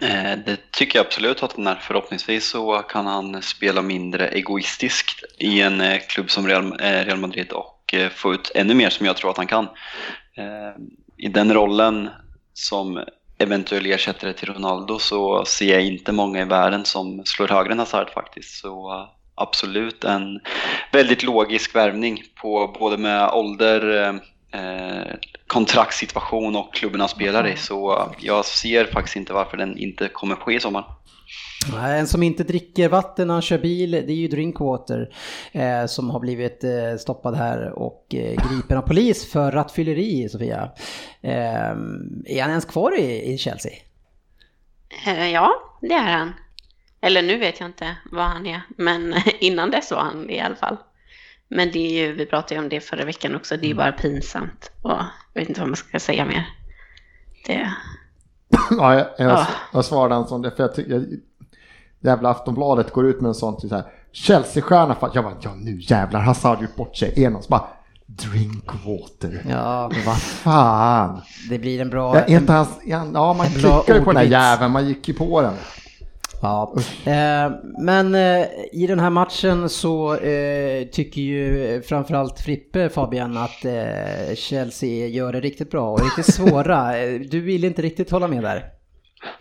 Eh, det tycker jag absolut att han är. Förhoppningsvis så kan han spela mindre egoistiskt i en eh, klubb som Real Madrid och få ut ännu mer som jag tror att han kan. I den rollen som eventuell ersättare till Ronaldo så ser jag inte många i världen som slår högre än Hazard faktiskt. Så uh, absolut en väldigt logisk värvning på både med ålder, eh, kontraktssituation och klubben han spelar i. Så uh, jag ser faktiskt inte varför den inte kommer ske i sommar. En som inte dricker vatten när han kör bil, det är ju Drinkwater eh, som har blivit eh, stoppad här och eh, gripen av polis för rattfylleri, Sofia. Eh, är han ens kvar i, i Chelsea? Eh, ja, det är han. Eller nu vet jag inte vad han är, men innan dess var han i alla fall. Men det är ju, vi pratade ju om det förra veckan också, det är mm. bara pinsamt och jag vet inte vad man ska säga mer. Det... Ja, jag, jag, oh. jag svarade som det, för jag, jag jävla Aftonbladet går ut med en sån så här Chelsea-stjärna, jag bara ja nu jävlar Hazard gjort bort sig, som bara Drink water. Ja. Vad fan. Det blir en bra... Ja, inte hans, ja man klickar ju på den här jäveln, man gick ju på den. Ja, eh, men eh, i den här matchen så eh, tycker ju framförallt Frippe Fabian att eh, Chelsea gör det riktigt bra och riktigt svåra. du vill inte riktigt hålla med där?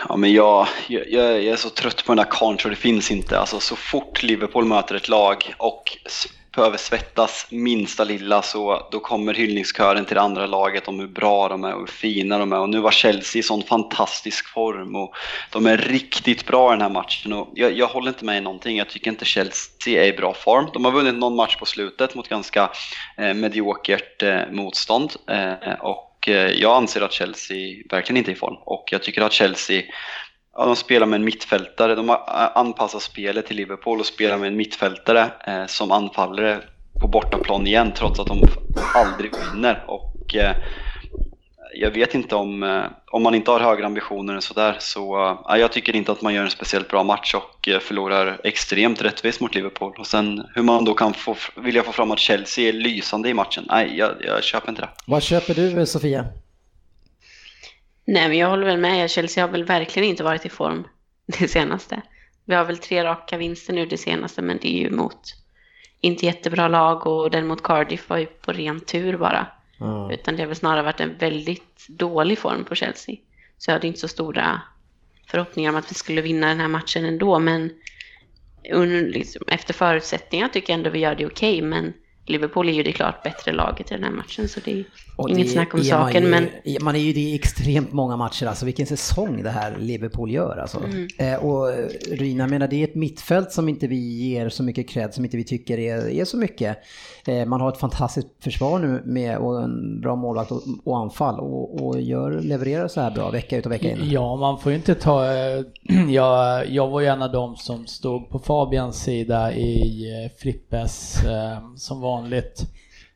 Ja, men jag, jag, jag är så trött på den där så det finns inte. Alltså, så fort Liverpool möter ett lag och behöver svettas minsta lilla så då kommer hyllningskören till det andra laget om hur bra de är och hur fina de är. Och nu var Chelsea i sån fantastisk form och de är riktigt bra i den här matchen. Och jag, jag håller inte med i någonting. Jag tycker inte Chelsea är i bra form. De har vunnit någon match på slutet mot ganska eh, mediokert eh, motstånd. Eh, och Eh, jag anser att Chelsea verkligen inte är i form och jag tycker att Chelsea Ja, de spelar med en mittfältare, de har eh, anpassat spelet till Liverpool och spelar med en mittfältare eh, som anfallare på bortaplan igen trots att de aldrig vinner. Och, eh, jag vet inte om, eh, om man inte har högre ambitioner än sådär så eh, jag tycker inte att man gör en speciellt bra match och eh, förlorar extremt rättvist mot Liverpool. Och sen hur man då kan få, vilja få fram att Chelsea är lysande i matchen, nej jag, jag köper inte det. Vad köper du Sofia? Nej men jag håller väl med, Chelsea har väl verkligen inte varit i form det senaste. Vi har väl tre raka vinster nu det senaste men det är ju mot inte jättebra lag och den mot Cardiff var ju på ren tur bara. Mm. Utan det har väl snarare varit en väldigt dålig form på Chelsea. Så jag hade inte så stora förhoppningar om att vi skulle vinna den här matchen ändå. Men liksom, efter förutsättningar tycker jag ändå vi gör det okej. Okay, men Liverpool är ju det klart bättre laget i den här matchen så det är Och inget det snack om saken. ju, Men Man är ju det i extremt många matcher, alltså vilken säsong det här Liverpool gör alltså. Mm. Eh, och Rina, jag menar det är ett mittfält som inte vi ger så mycket cred, som inte vi tycker är, är så mycket. Eh, man har ett fantastiskt försvar nu med och en bra målvakt och, och anfall och, och gör, levererar så här bra vecka ut och vecka in. Ja, man får ju inte ta... eh, Jag, jag var ju en av dem som stod på Fabians sida i eh, Frippes eh, som vanligt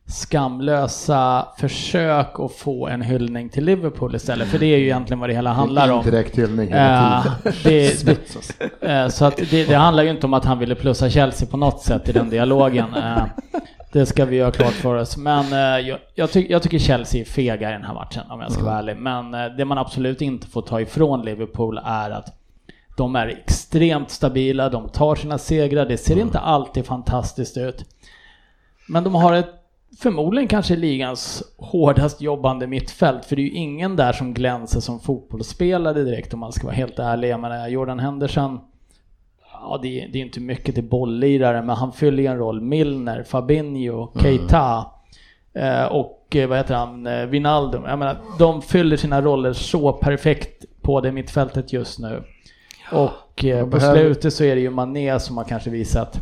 skamlösa försök att få en hyllning till Liverpool istället. För det är ju egentligen vad det hela handlar om. Indirekt hyllning hela Eh, tiden. det, det, eh, så att det, det handlar ju inte om att han ville plussa Chelsea på något sätt i den dialogen. Eh, Det ska vi göra klart för oss. Men jag, jag, ty jag tycker Chelsea är fega i den här matchen om jag ska vara ärlig. Men det man absolut inte får ta ifrån Liverpool är att de är extremt stabila, de tar sina segrar, det ser inte alltid fantastiskt ut. Men de har ett förmodligen kanske ligans hårdast jobbande mittfält, för det är ju ingen där som glänser som fotbollsspelare direkt om man ska vara helt ärlig. Jag menar, Jordan Henderson, ja det är, det är inte mycket till bolllirare, men han fyller ju en roll. Milner, Fabinho, Keita eh, och eh, vad heter han, eh, Wijnaldum. Jag menar, de fyller sina roller så perfekt på det mittfältet just nu. Och på behöver- slutet så är det ju Mané som har kanske visat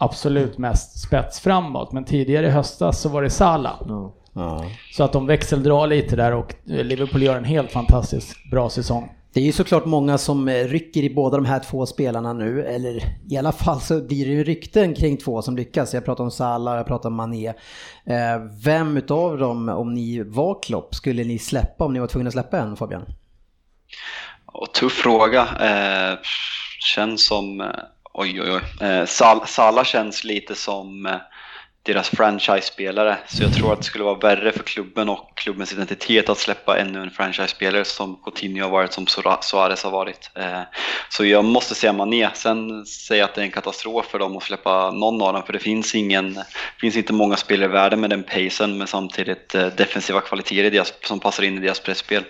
absolut mest spets framåt. Men tidigare i höstas så var det Salah. Ja. Så att de växeldrar lite där och Liverpool gör en helt fantastiskt bra säsong. Det är ju såklart många som eh, rycker i båda de här två spelarna nu, eller i alla fall så blir det ju rykten kring två som lyckas. Jag pratar om Salah och jag pratar om Mané. Eh, Vem utav dem, om ni var Klopp, skulle ni släppa om ni var tvungna att släppa en Fabian? Och tuff fråga. Eh, känns som... Oj, oj, oj. Eh, Sal Sala känns lite som eh, deras franchise-spelare. Så jag tror att det skulle vara värre för klubben och klubbens identitet att släppa ännu en franchise-spelare som Coutinho har varit, som Suarez har varit. Eh, så jag måste säga Mané. Sen säger jag att det är en katastrof för dem att släppa någon av dem. För det finns, ingen, finns inte många spelare i världen med den pacen men samtidigt eh, defensiva kvaliteter i deras, som passar in i deras pressspel.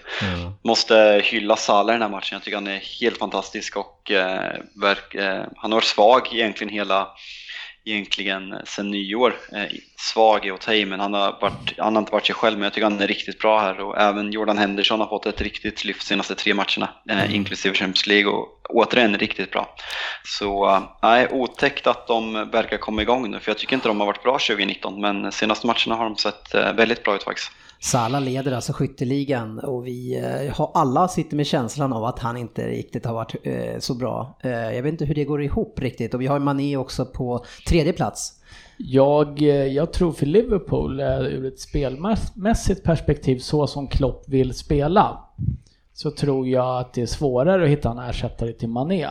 Måste hylla Salah i den här matchen. Jag tycker han är helt fantastisk och eh, verk, eh, han har varit svag egentligen hela egentligen sen nyår. Eh, svag är att ta i, men han har, varit, han har inte varit sig själv. Men jag tycker han är riktigt bra här och även Jordan Henderson har fått ett riktigt lyft senaste tre matcherna, eh, inklusive Champions League och återigen riktigt bra. Så eh, nej, otäckt att de verkar komma igång nu, för jag tycker inte de har varit bra 2019, men senaste matcherna har de sett väldigt bra ut faktiskt. Salah leder alltså skytteligan och vi eh, har alla sitter med känslan av att han inte riktigt har varit eh, så bra. Eh, jag vet inte hur det går ihop riktigt och vi har Mané också på tredje plats. Jag, jag tror för Liverpool, ur ett spelmässigt perspektiv, så som Klopp vill spela, så tror jag att det är svårare att hitta en ersättare till Mané.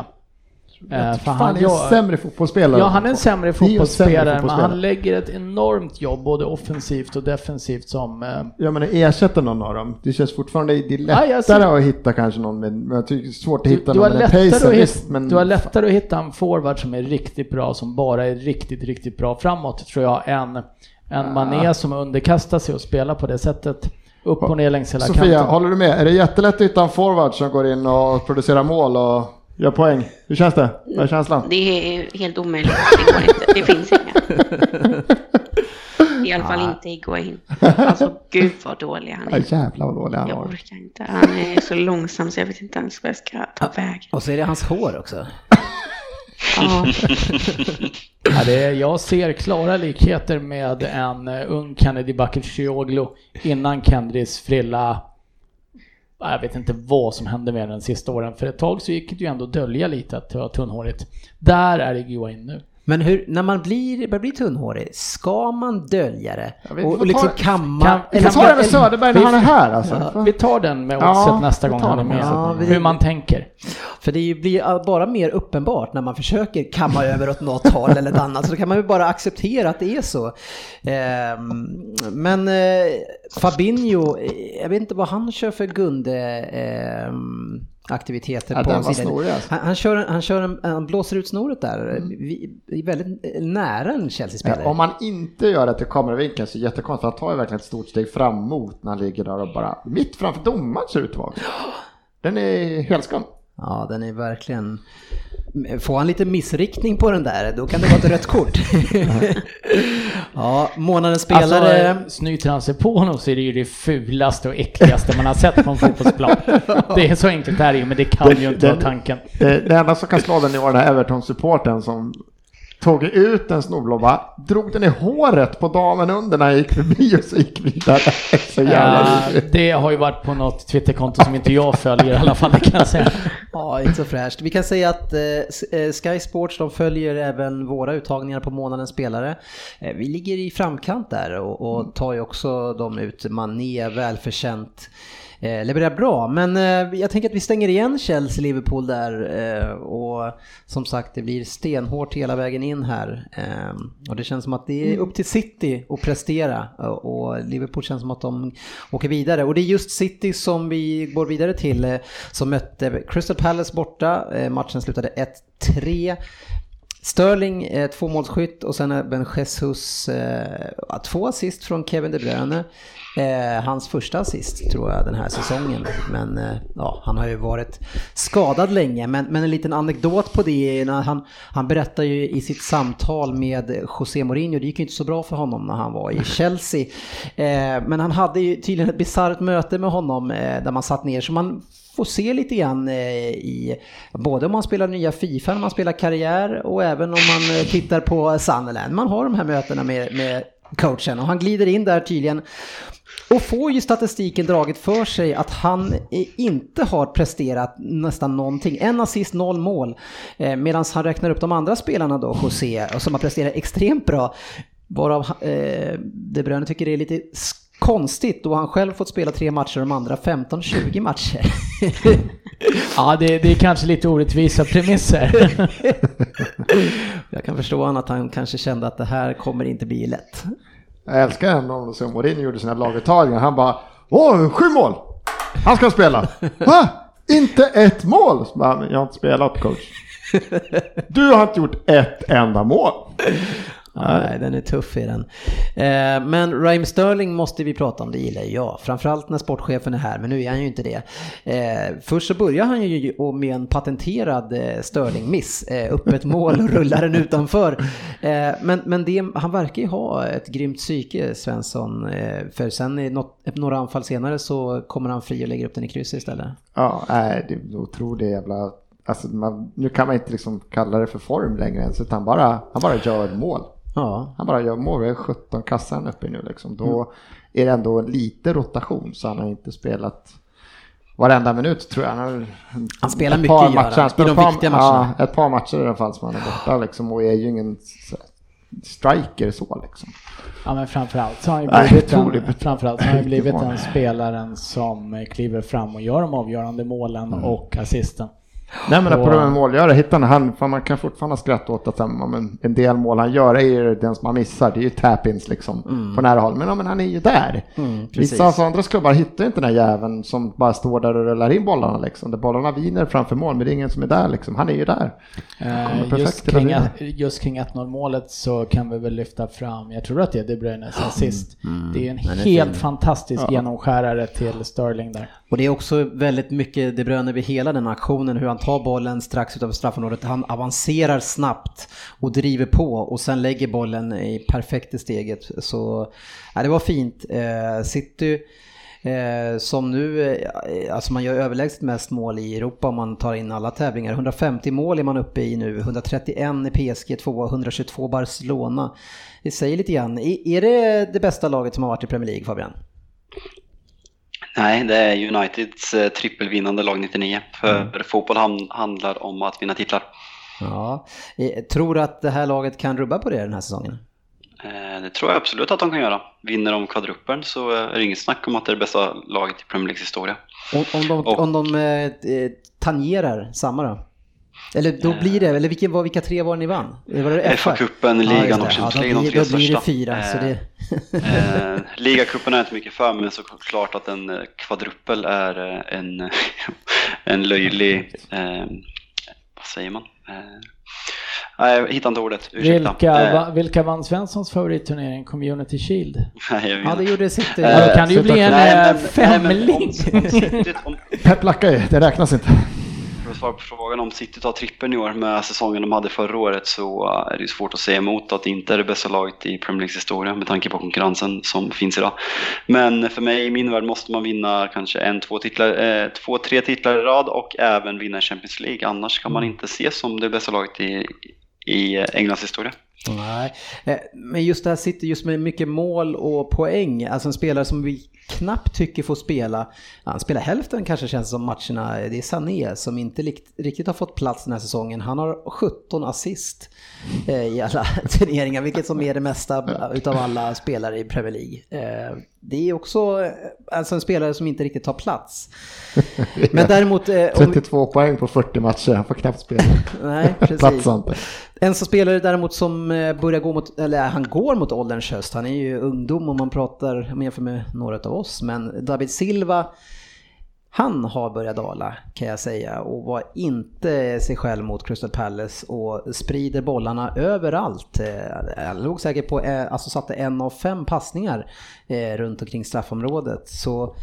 Eh, för Fan, är en sämre fotbollsspelare. Ja, han är en sämre en sämre fotbollsspelare, men fotbollsspelare. han lägger ett enormt jobb både offensivt och defensivt som... eh, Ja men ersätta någon av dem. Det känns fortfarande, det är Ja, lättare jag ser- att hitta kanske någon med, men jag tycker det är svårt att Du, hitta du, någon med den lättare pacen att visst, men du har lättare att hitta en forward som är riktigt bra, som bara är riktigt, riktigt bra framåt, tror jag, än en Mané som underkastar sig och spelar på det sättet. Upp och ner längs hela Sofia, kanten. håller du med? Är det jättelätt att hitta en forward som går in och producerar mål och gör poäng? Hur känns det? Vad är känslan? det är helt omöjligt. Det går inte. Det finns inga. I alla fall inte Higuain. Alltså gud vad dålig han är. jävlar vad dålig han Jag var. orkar inte. Han är så långsam så jag vet inte ens vad jag ska ta vägen. Och så är det hans hår också. Ja. Ja, det är, jag ser klara likheter med en eh, ung Kennedy Bakircioglu innan Kendrys frilla. Jag vet inte vad som hände med den sista åren. För ett tag så gick det ju ändå att dölja lite att det var tunnhårigt. Där är Higuain nu. Men hur, när man blir, börjar bli tunnhårig, ska man dölja det? vet, och, vi och liksom tar- kamma? Vi kan- får ta det med Söderberg när han är här alltså. Ja, vi tar den med Ja, oddset nästa vi gång tar han är den med. Ja, vi- Hur man tänker. För det blir bara mer uppenbart när man försöker kamma över åt något håll eller ett annat. Så då kan man ju bara acceptera att det är så. Ehm, Men eh, Fabinho, eh, jag vet inte vad han kör för Gunde ehm, aktiviteter Ja, på sidan. snorig, alltså. han, han, kör, han, kör en, han blåser ut snoret där, vi, vi väldigt eh, nära en Chelsea-spelare. Om man inte gör det till kameravinkeln så är det jättekonstigt. Han tar ju verkligen ett stort steg framåt när han ligger där och bara mitt framför domaren ser ut att vara. Den är helskan. Ja, den är verkligen... Får han lite missriktning på den där, då kan det vara ett rött kort. ja, månadens spelare... Alltså, snyter han sig på honom så är det ju det fulaste och äckligaste man har sett på en fotbollsplan. Det är så enkelt är det ju, men det kan ju inte vara tanken. Det, det enda som kan slå den i år är Everton-supporten som tog ut en snubblobba, drog den i håret på damen under när jag gick förbi och så gick vidare. Så jävla uh, det har ju varit på något Twitterkonto som inte jag följer i alla fall, det kan jag säga. Ja, inte så fräscht. Vi kan säga att eh, Sky Sports de följer även våra uttagningar på månadens spelare. Eh, vi ligger i framkant där och, och tar ju också dem ut. Mané, välförtjänt eh, levererar bra. Men eh, jag tänker att vi stänger igen Chelsea-Liverpool där eh, och som sagt det blir stenhårt hela vägen in här. Eh, och det känns som att det är upp till City att prestera eh, och Liverpool känns som att de åker vidare. Och det är just City som vi går vidare till eh, som mötte Crystal Palace borta. Eh, matchen slutade 1-3. Sterling eh, tvåmålsskytt och sen Ben Jesus eh, två assist från Kevin De Bruyne. Eh, hans första assist tror jag den här säsongen. Men eh, ja, han har ju varit skadad länge. Men, men en liten anekdot på det. är När han, han berättar ju i sitt samtal med José Mourinho, det gick ju inte så bra för honom när han var i Chelsea. Eh, men han hade ju tydligen ett bisarrt möte med honom eh, där man satt ner. Så man får se lite grann eh, i, både om man spelar nya Fifa, när man spelar karriär och även om man eh, tittar på Sunderland. Man har de här mötena med, med coachen och han glider in där tydligen och får ju statistiken draget för sig att han eh, inte har presterat nästan någonting. En assist, noll mål. Medan han räknar upp de andra spelarna då, José, som har presterat extremt bra. Varav eh, De Bruyne tycker det är lite konstigt då han själv fått spela tre matcher och de andra 15-20 matcher. ja, det, det, är kanske lite orättvisa premisser. Jag kan förstå att han kanske kände att det här kommer inte bli lätt. Jag älskar ändå som Mourinho gjorde sina laguttagningar. Han bara Åh, sju mål! Han ska spela! Va? Inte ett mål? Bara, jag har inte spelat coach. Du har inte gjort ett enda mål. Nej, den är tuff i den. Eh, men Raheem Sterling måste vi prata om, det gillar jag. Framförallt när sportchefen är här, men nu är han ju inte det. Eh, först så börjar han ju med en patenterad eh, Sterling-miss. Öppet mål och rullar den utanför. Men, men det, han verkar ju ha ett grymt psyke, Svensson. För sen i något, några anfall senare så kommer han fri och lägger upp den i krysset istället. Ja, nej, det är otroligt jävla Alltså man, nu kan man inte liksom kalla det för form längre ens, utan bara, han bara gör mål. Ja. Han bara gör mål, vi är 17 kassar uppe nu liksom. Då mm. är det ändå lite rotation så han har inte spelat varenda minut tror jag. Han, han spelar mycket par matcher, han spelar i de par, viktiga matcherna. Ja, ett par matcher i alla fall som han är borta liksom och är ju ingen striker så liksom. Ja men framförallt så har han ju blivit, Nej, en, framförallt har han blivit den spelaren som kliver fram och gör de avgörande målen mm. och assisten. Nej men på de målgörare, hittar han, för man kan fortfarande skratta åt att han, en del mål han gör är ju den som man missar, det är ju tap-ins liksom mm. på nära håll. Men, ja, men han är ju där. Mm, Vissa alltså, andra klubbar hittar inte den här jäveln som bara står där och rullar in bollarna liksom. Där bollarna viner framför mål, men det är ingen som är där liksom. Han är ju där. Uh, just, kring, just kring 1-0 målet så kan vi väl lyfta fram, jag tror att det är De Bruynes assist. Mm. Det är en helt fantastisk ja. genomskärare till Sterling där. Och det är också väldigt mycket De Bruyne vid hela den aktionen, hur han tar bollen strax utanför straffområdet. Han avancerar snabbt och driver på och sen lägger bollen i perfekt i steget. Så ja, det var fint. Eh, City Eh, som nu, eh, alltså man gör överlägset mest mål i Europa om man tar in alla tävlingar. 150 mål är man uppe i nu, 131 i PSG, 2 122 Barcelona. Det säger lite grann. Är det det bästa laget som har varit i Premier League Fabian? Nej, det är Uniteds eh, trippelvinnande lag 99. För mm. fotboll handlar om att vinna titlar. Ja. Eh, tror du att det här laget kan rubba på det den här säsongen? Eh, det tror jag absolut att de kan göra. Vinner de kvadruppeln så är det inget snack om att det är det bästa laget i Premier Leagues historia. Om, om de, Och, om de eh, tangerar samma då? Eller då blir det, eller vilka, vilka tre var ni vann? Var det FA-cupen, ligan och Champions League, de tre Då blir det fyra. så det... eh, ligacupen är inte mycket för, men såklart att en eh, kvadruppel är eh, en, en löjlig, eh, vad säger man? Eh, Nej, jag hittar inte ordet. Ursäkta. Vilka, va, vilka vann Svenssons favoritturnering? Community Shield? Nej, ja, det gjorde City. Ja, då kan det ju bli en femling. Pep lackar ju, det räknas inte. Svara på frågan om City tar trippen i år med säsongen de hade förra året så är det svårt att säga emot att det inte är det bästa laget i Premier Leagues historia med tanke på konkurrensen som finns idag. Men för mig, i min värld, måste man vinna kanske en, två, titlar, eh, två tre titlar i rad och även vinna Champions League. Annars kan man inte se som det bästa laget i, i Englands historia. Nej, eh, men just det här sitter just med mycket mål och poäng, alltså en spelare som vi knappt tycker får spela, han spelar hälften kanske känns som matcherna, det är Sané som inte riktigt har fått plats den här säsongen. Han har 17 assist eh, i alla turneringar, vilket som är det mesta utav alla spelare i Premier League. Eh, det är också alltså en spelare som inte riktigt tar plats. Men däremot... 32 vi... poäng på 40 matcher, han får knappt spela. Nej, precis. En som spelare däremot som börjar gå mot, eller han går mot ålderns höst, han är ju ungdom om man pratar, om jämför med några av oss, men David Silva han har börjat dala kan jag säga och var inte sig själv mot Crystal Palace och sprider bollarna överallt. Eh, jag låg säkert på, eh, alltså satte en av fem passningar eh, runt omkring straffområdet. Så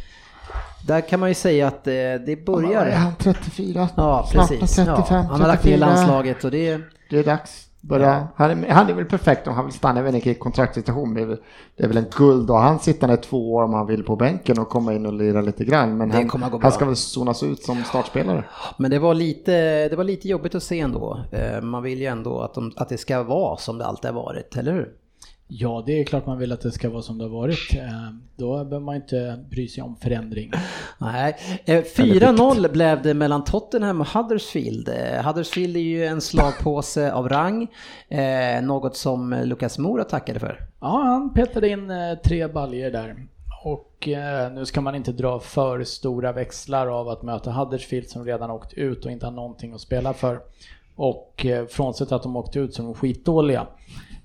där kan man ju säga att det börjar... Är han 34? Ja, precis. 35, ja, han har lagt ner landslaget och det... Det är dags. Börja, han, är, han är väl perfekt om han vill stanna, även i kontraktssituation. Det är, väl, det är väl en guld och han sitter två år om han vill på bänken och komma in och lira lite grann. Men han, han, ska väl zonas ut som startspelare. Men det var lite, det var lite jobbigt att se ändå. Eh, man vill ju ändå att, de, att det ska vara som det alltid har varit, eller hur? Ja, det är klart man vill att det ska vara som det har varit. Eh, då behöver man inte bry sig om förändring. Nej, 4-0 eh, blev det mellan Tottenham och Huddersfield. Eh, Huddersfield är ju en slagpåse av rang, något som Lukas Mora tackade för. Ja, han petade in tre baljer där. Och nu ska man inte dra för stora växlar av att möta Huddersfield som redan åkt ut och inte har någonting att spela för. Och frånsett att de åkte ut så är de skitdåliga.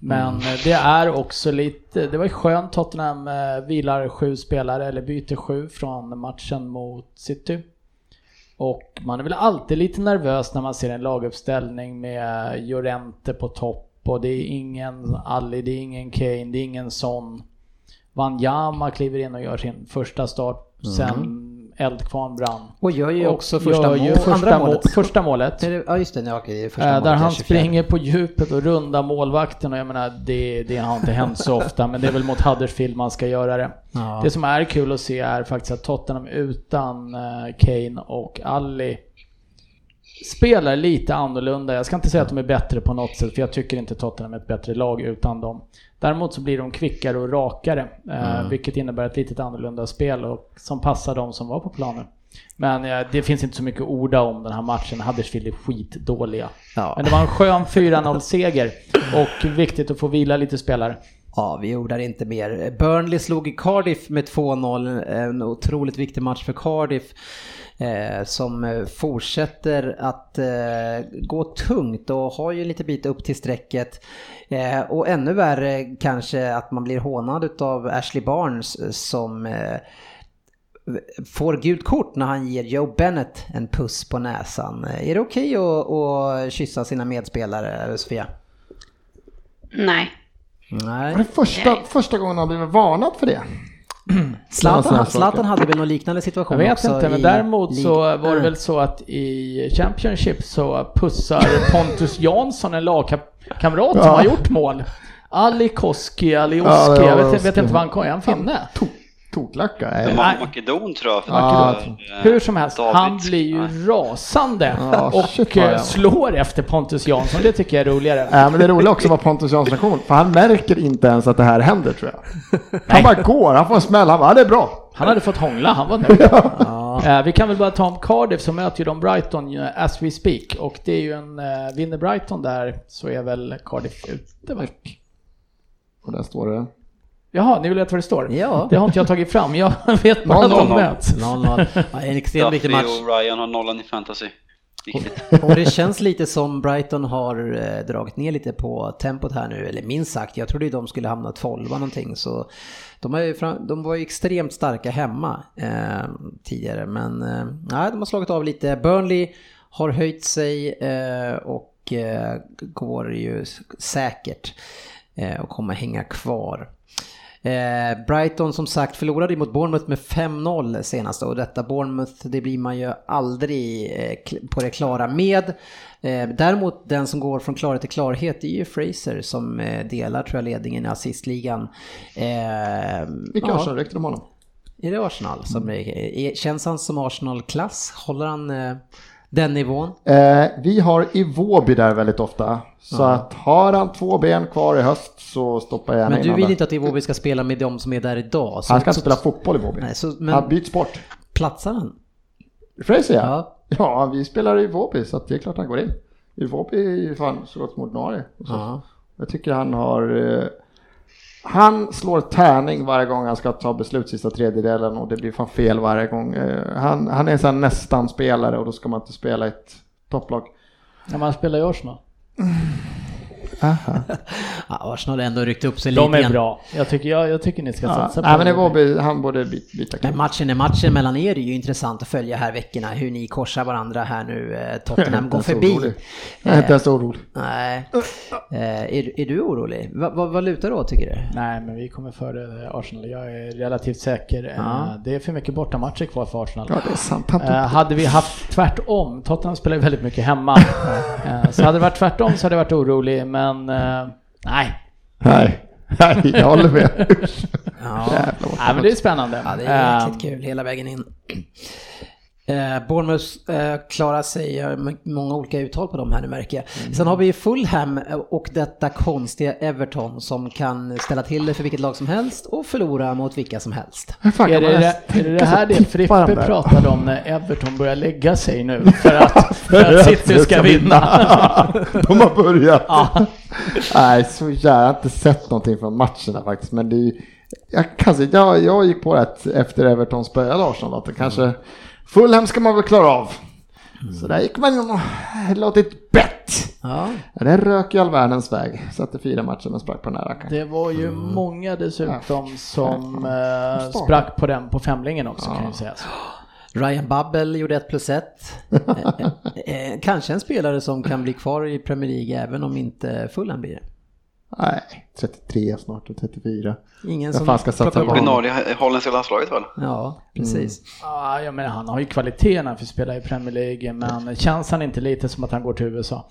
Men mm. det är också lite, det var ju skönt Tottenham eh, vilar sju spelare, eller byter sju från matchen mot City. Och man är väl alltid lite nervös när man ser en laguppställning med Jorente på topp och det är ingen Ali, det är ingen Kane, det är ingen Son. Wanyama kliver in och gör sin första start. Mm. Eldkvarn brann. Och gör ju också första, mål, första, andra målet. första målet. Ja just det, ja, okej, första äh, Där han springer på djupet och rundar målvakten och jag menar det, det har inte hänt så ofta men det är väl mot Huddersfield man ska göra det. Ja. Det som är kul att se är faktiskt att Tottenham utan eh, Kane och Ali spelar lite annorlunda. Jag ska inte säga att de är bättre på något sätt, för jag tycker inte Tottenham är ett bättre lag utan dem. Däremot så blir de kvickare och rakare, eh, mm. vilket innebär ett litet annorlunda spel och som passar de som var på planen. Men eh, det finns inte så mycket orda om den här matchen. Huddersfield är skitdåliga. Ja. Men det var en skön 4-0-seger och viktigt att få vila lite spelare. Ja, vi ordar inte mer. Burnley slog Cardiff med 2-0, en otroligt viktig match för Cardiff som eh, fortsätter att eh, gå tungt och har ju lite bit upp till strecket. Eh, och ännu värre kanske att man blir hånad av Ashley Barnes eh, som eh, får gult kort när han ger Joe Bennett en puss på näsan. Är det okej okay att, att kyssa sina medspelare, Sofia? Nej. Nej. Var det första, första gången han blev varnad för det? Zlatan, Zlatan hade väl någon liknande situation Jag vet inte, men däremot så var det väl så att i Championship så pussar Pontus Jansson en lagkamrat som har gjort mål. Ali Koski, Ali Oski, ja, jag vet, vet, inte vad han kom, är han finne? Toklacka. De var makedon tror jag. Ja, Hur som helst, David. han blir ju Nej. rasande ja, och shit, ja. slår efter Pontus Jansson. Det tycker jag är roligare. Ja, men det roliga också var Pontus Janssons reaktion, för han märker inte ens att det här händer tror jag. Han bara går, han får en smäll, han bara, det är bra. Han hade fått hångla, han var nöjd. ja. uh, vi kan väl bara ta om Cardiff som möter ju de Brighton as we speak och det är ju en, uh, vinner Brighton där så är väl Cardiff ute va? Och där står det Jaha, ni vill veta vad det står? Ja. Det har inte jag tagit fram. Jag vet bara att de möts. 0-0. Ja, en extremt viktig match. och Ryan har nollan i fantasy. Och, och, det känns lite som Brighton har eh, dragit ner lite på tempot här nu, eller minst sagt. Jag trodde ju de skulle hamna 12 någonting så de, är fram, de var ju extremt starka hemma eh, tidigare men eh, nej, de har slagit av lite. Burnley har höjt sig eh, och eh, går ju säkert eh, och kommer hänga kvar. Eh, Brighton som sagt förlorade mot Bournemouth med 5-0 senast och detta Bournemouth det blir man ju aldrig eh, på det klara med. Eh, däremot den som går från klarhet till klarhet är ju Fraser som eh, delar tror jag ledningen i assistligan. Eh, Vilka ja. Arsenal räckte de honom? Är det Arsenal? Som är, känns han som Arsenal-klass? Håller han eh, den nivån? Eh, vi har Iwobi där väldigt ofta. Så att har han två ben kvar i höst så stoppar jag Men du vill inte att Iwobi ska spela med de som är där idag? Han ska inte spela fotboll Iwobi. Nej, så, men Han byter sport. platsar han? Fraser ja. Ja. Ja, vi spelar i Iwobi så att det är klart han går in. Iwobi är ju fan så gott som ordinarie. Jag tycker han har... Han slår tärning varje gång han ska ta beslut sista tredjedelen och det blir fan fel varje gång. Eh, han, han är en sån nästan spelare och då ska man inte spela i ett topplag. När man spelar i Arsenal. Ja, Arsenal har ändå ryckt upp sig De lite är grann. bra. Jag tycker, jag, jag tycker ni ska Ja, satsa på nej, men det var, han borde by- byta Men klubb. matchen är matchen mellan er är ju intressant att följa här veckorna. Hur ni korsar varandra här nu. Eh, Tottenham går förbi. orolig. Jag är inte ens orolig. Nej. Eh, är, är du orolig? Va, va, vad lutar du åt tycker du? Nej, men vi kommer före Arsenal. Jag är relativt säker. Ja. Eh, Det är för mycket bortamatcher kvar för Arsenal. Ja, det är sant. Eh, hade vi haft tvärtom, Tottenham spelar väldigt mycket hemma. Eh, så hade det varit tvärtom så hade jag varit orolig, men eh, nej. Nej, nej, jag håller med. Ja, nej men det är spännande. ja det är jäkligt kul hela vägen in. Eh, Bournemouth eh, klarar sig, jag har m- många olika uttal på dem här nu märker jag. Mm. Sen har vi Fulham eh, och detta konstiga Everton som kan ställa till det för vilket lag som helst och förlora mot vilka som helst. Fan Är det, det, är det det här det Frippe pratade om när Everton börjar lägga sig nu för att, för att City ska vinna? De har börjat. Ja. Nej, så jävla, jag har inte sett någonting från matcherna faktiskt. Men det är jag, kan säga, jag, jag gick på det efter Everton spöade Arsenal att det kanske Fulham ska man väl klara av. Så där gick man in och låt ett bett. Ja, Ja, det rök i all världens väg. Satte fyra matcher men sprack på den här rackaren. Det var ju många dessutom som eh, Start. sprack på den på femlingen också kan ju sägas. Ryan Babel gjorde 1 plus 1. Eh, eh, Kanske en spelare som kan bli kvar i Premier League även om inte Fulham blir det. Nej, 33 snart och 34. Ingen som fan ska satsa på? Ordinarie holländska landslaget väl? Ja, precis. Ah, jag menar, han har ju kvaliteterna för att spela i Premier League, men känns han inte lite som att han går till USA?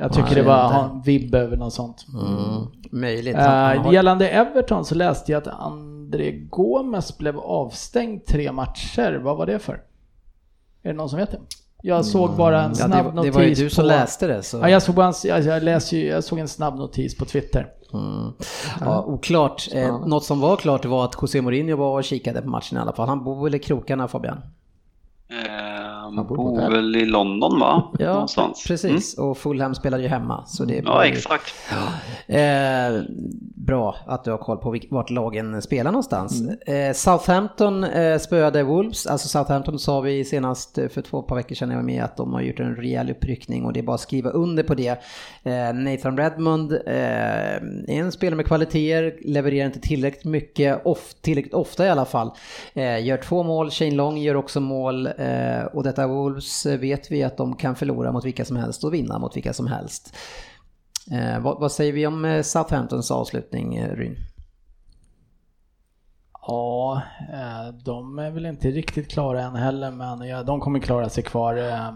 Jag tycker Nej, det var en vibb över något sånt. Mm, möjligt. Har- gällande Everton så läste jag att André Gomes blev avstängd tre matcher. Vad var det för? Är det någon som vet det? Jag såg bara en Mm. Ja, snabb det, var- notis det var ju du som på... läste det. Så. Ja, jag såg bara en, jag, jag, läste ju, jag såg en snabb notis på Twitter. Mm. Ja, oklart. Eh, något som var klart var att José Mourinho var och kikade på matchen i alla fall. Han bor väl i krokarna Fabian? Eh, bor på bor hotell. väl i London va? Ja, Någonstans. precis. Och Fulham spelade ju hemma. Så det är Mm. Ja, exakt. Eh, bra att du har koll på vart lagen spelar någonstans. Eh, Southampton eh, spöade Wolves. Alltså Southampton sa vi senast eh, för två par veckor sedan jag var med att de har gjort en rejäl uppryckning och det är bara att skriva under på det. Eh, Nathan Redmond eh, är en spelare med kvaliteter, levererar inte tillräckligt mycket, of, tillräckligt ofta i alla fall. Eh, gör två mål, Shane Long gör också mål och detta Wolves vet vi att de kan förlora mot vilka som helst och vinna mot vilka som helst. Eh, vad, vad säger vi om eh, Southamptons avslutning, eh, Ryn? Ja, eh, de är väl inte riktigt klara än heller, men ja, de kommer klara sig kvar. eh.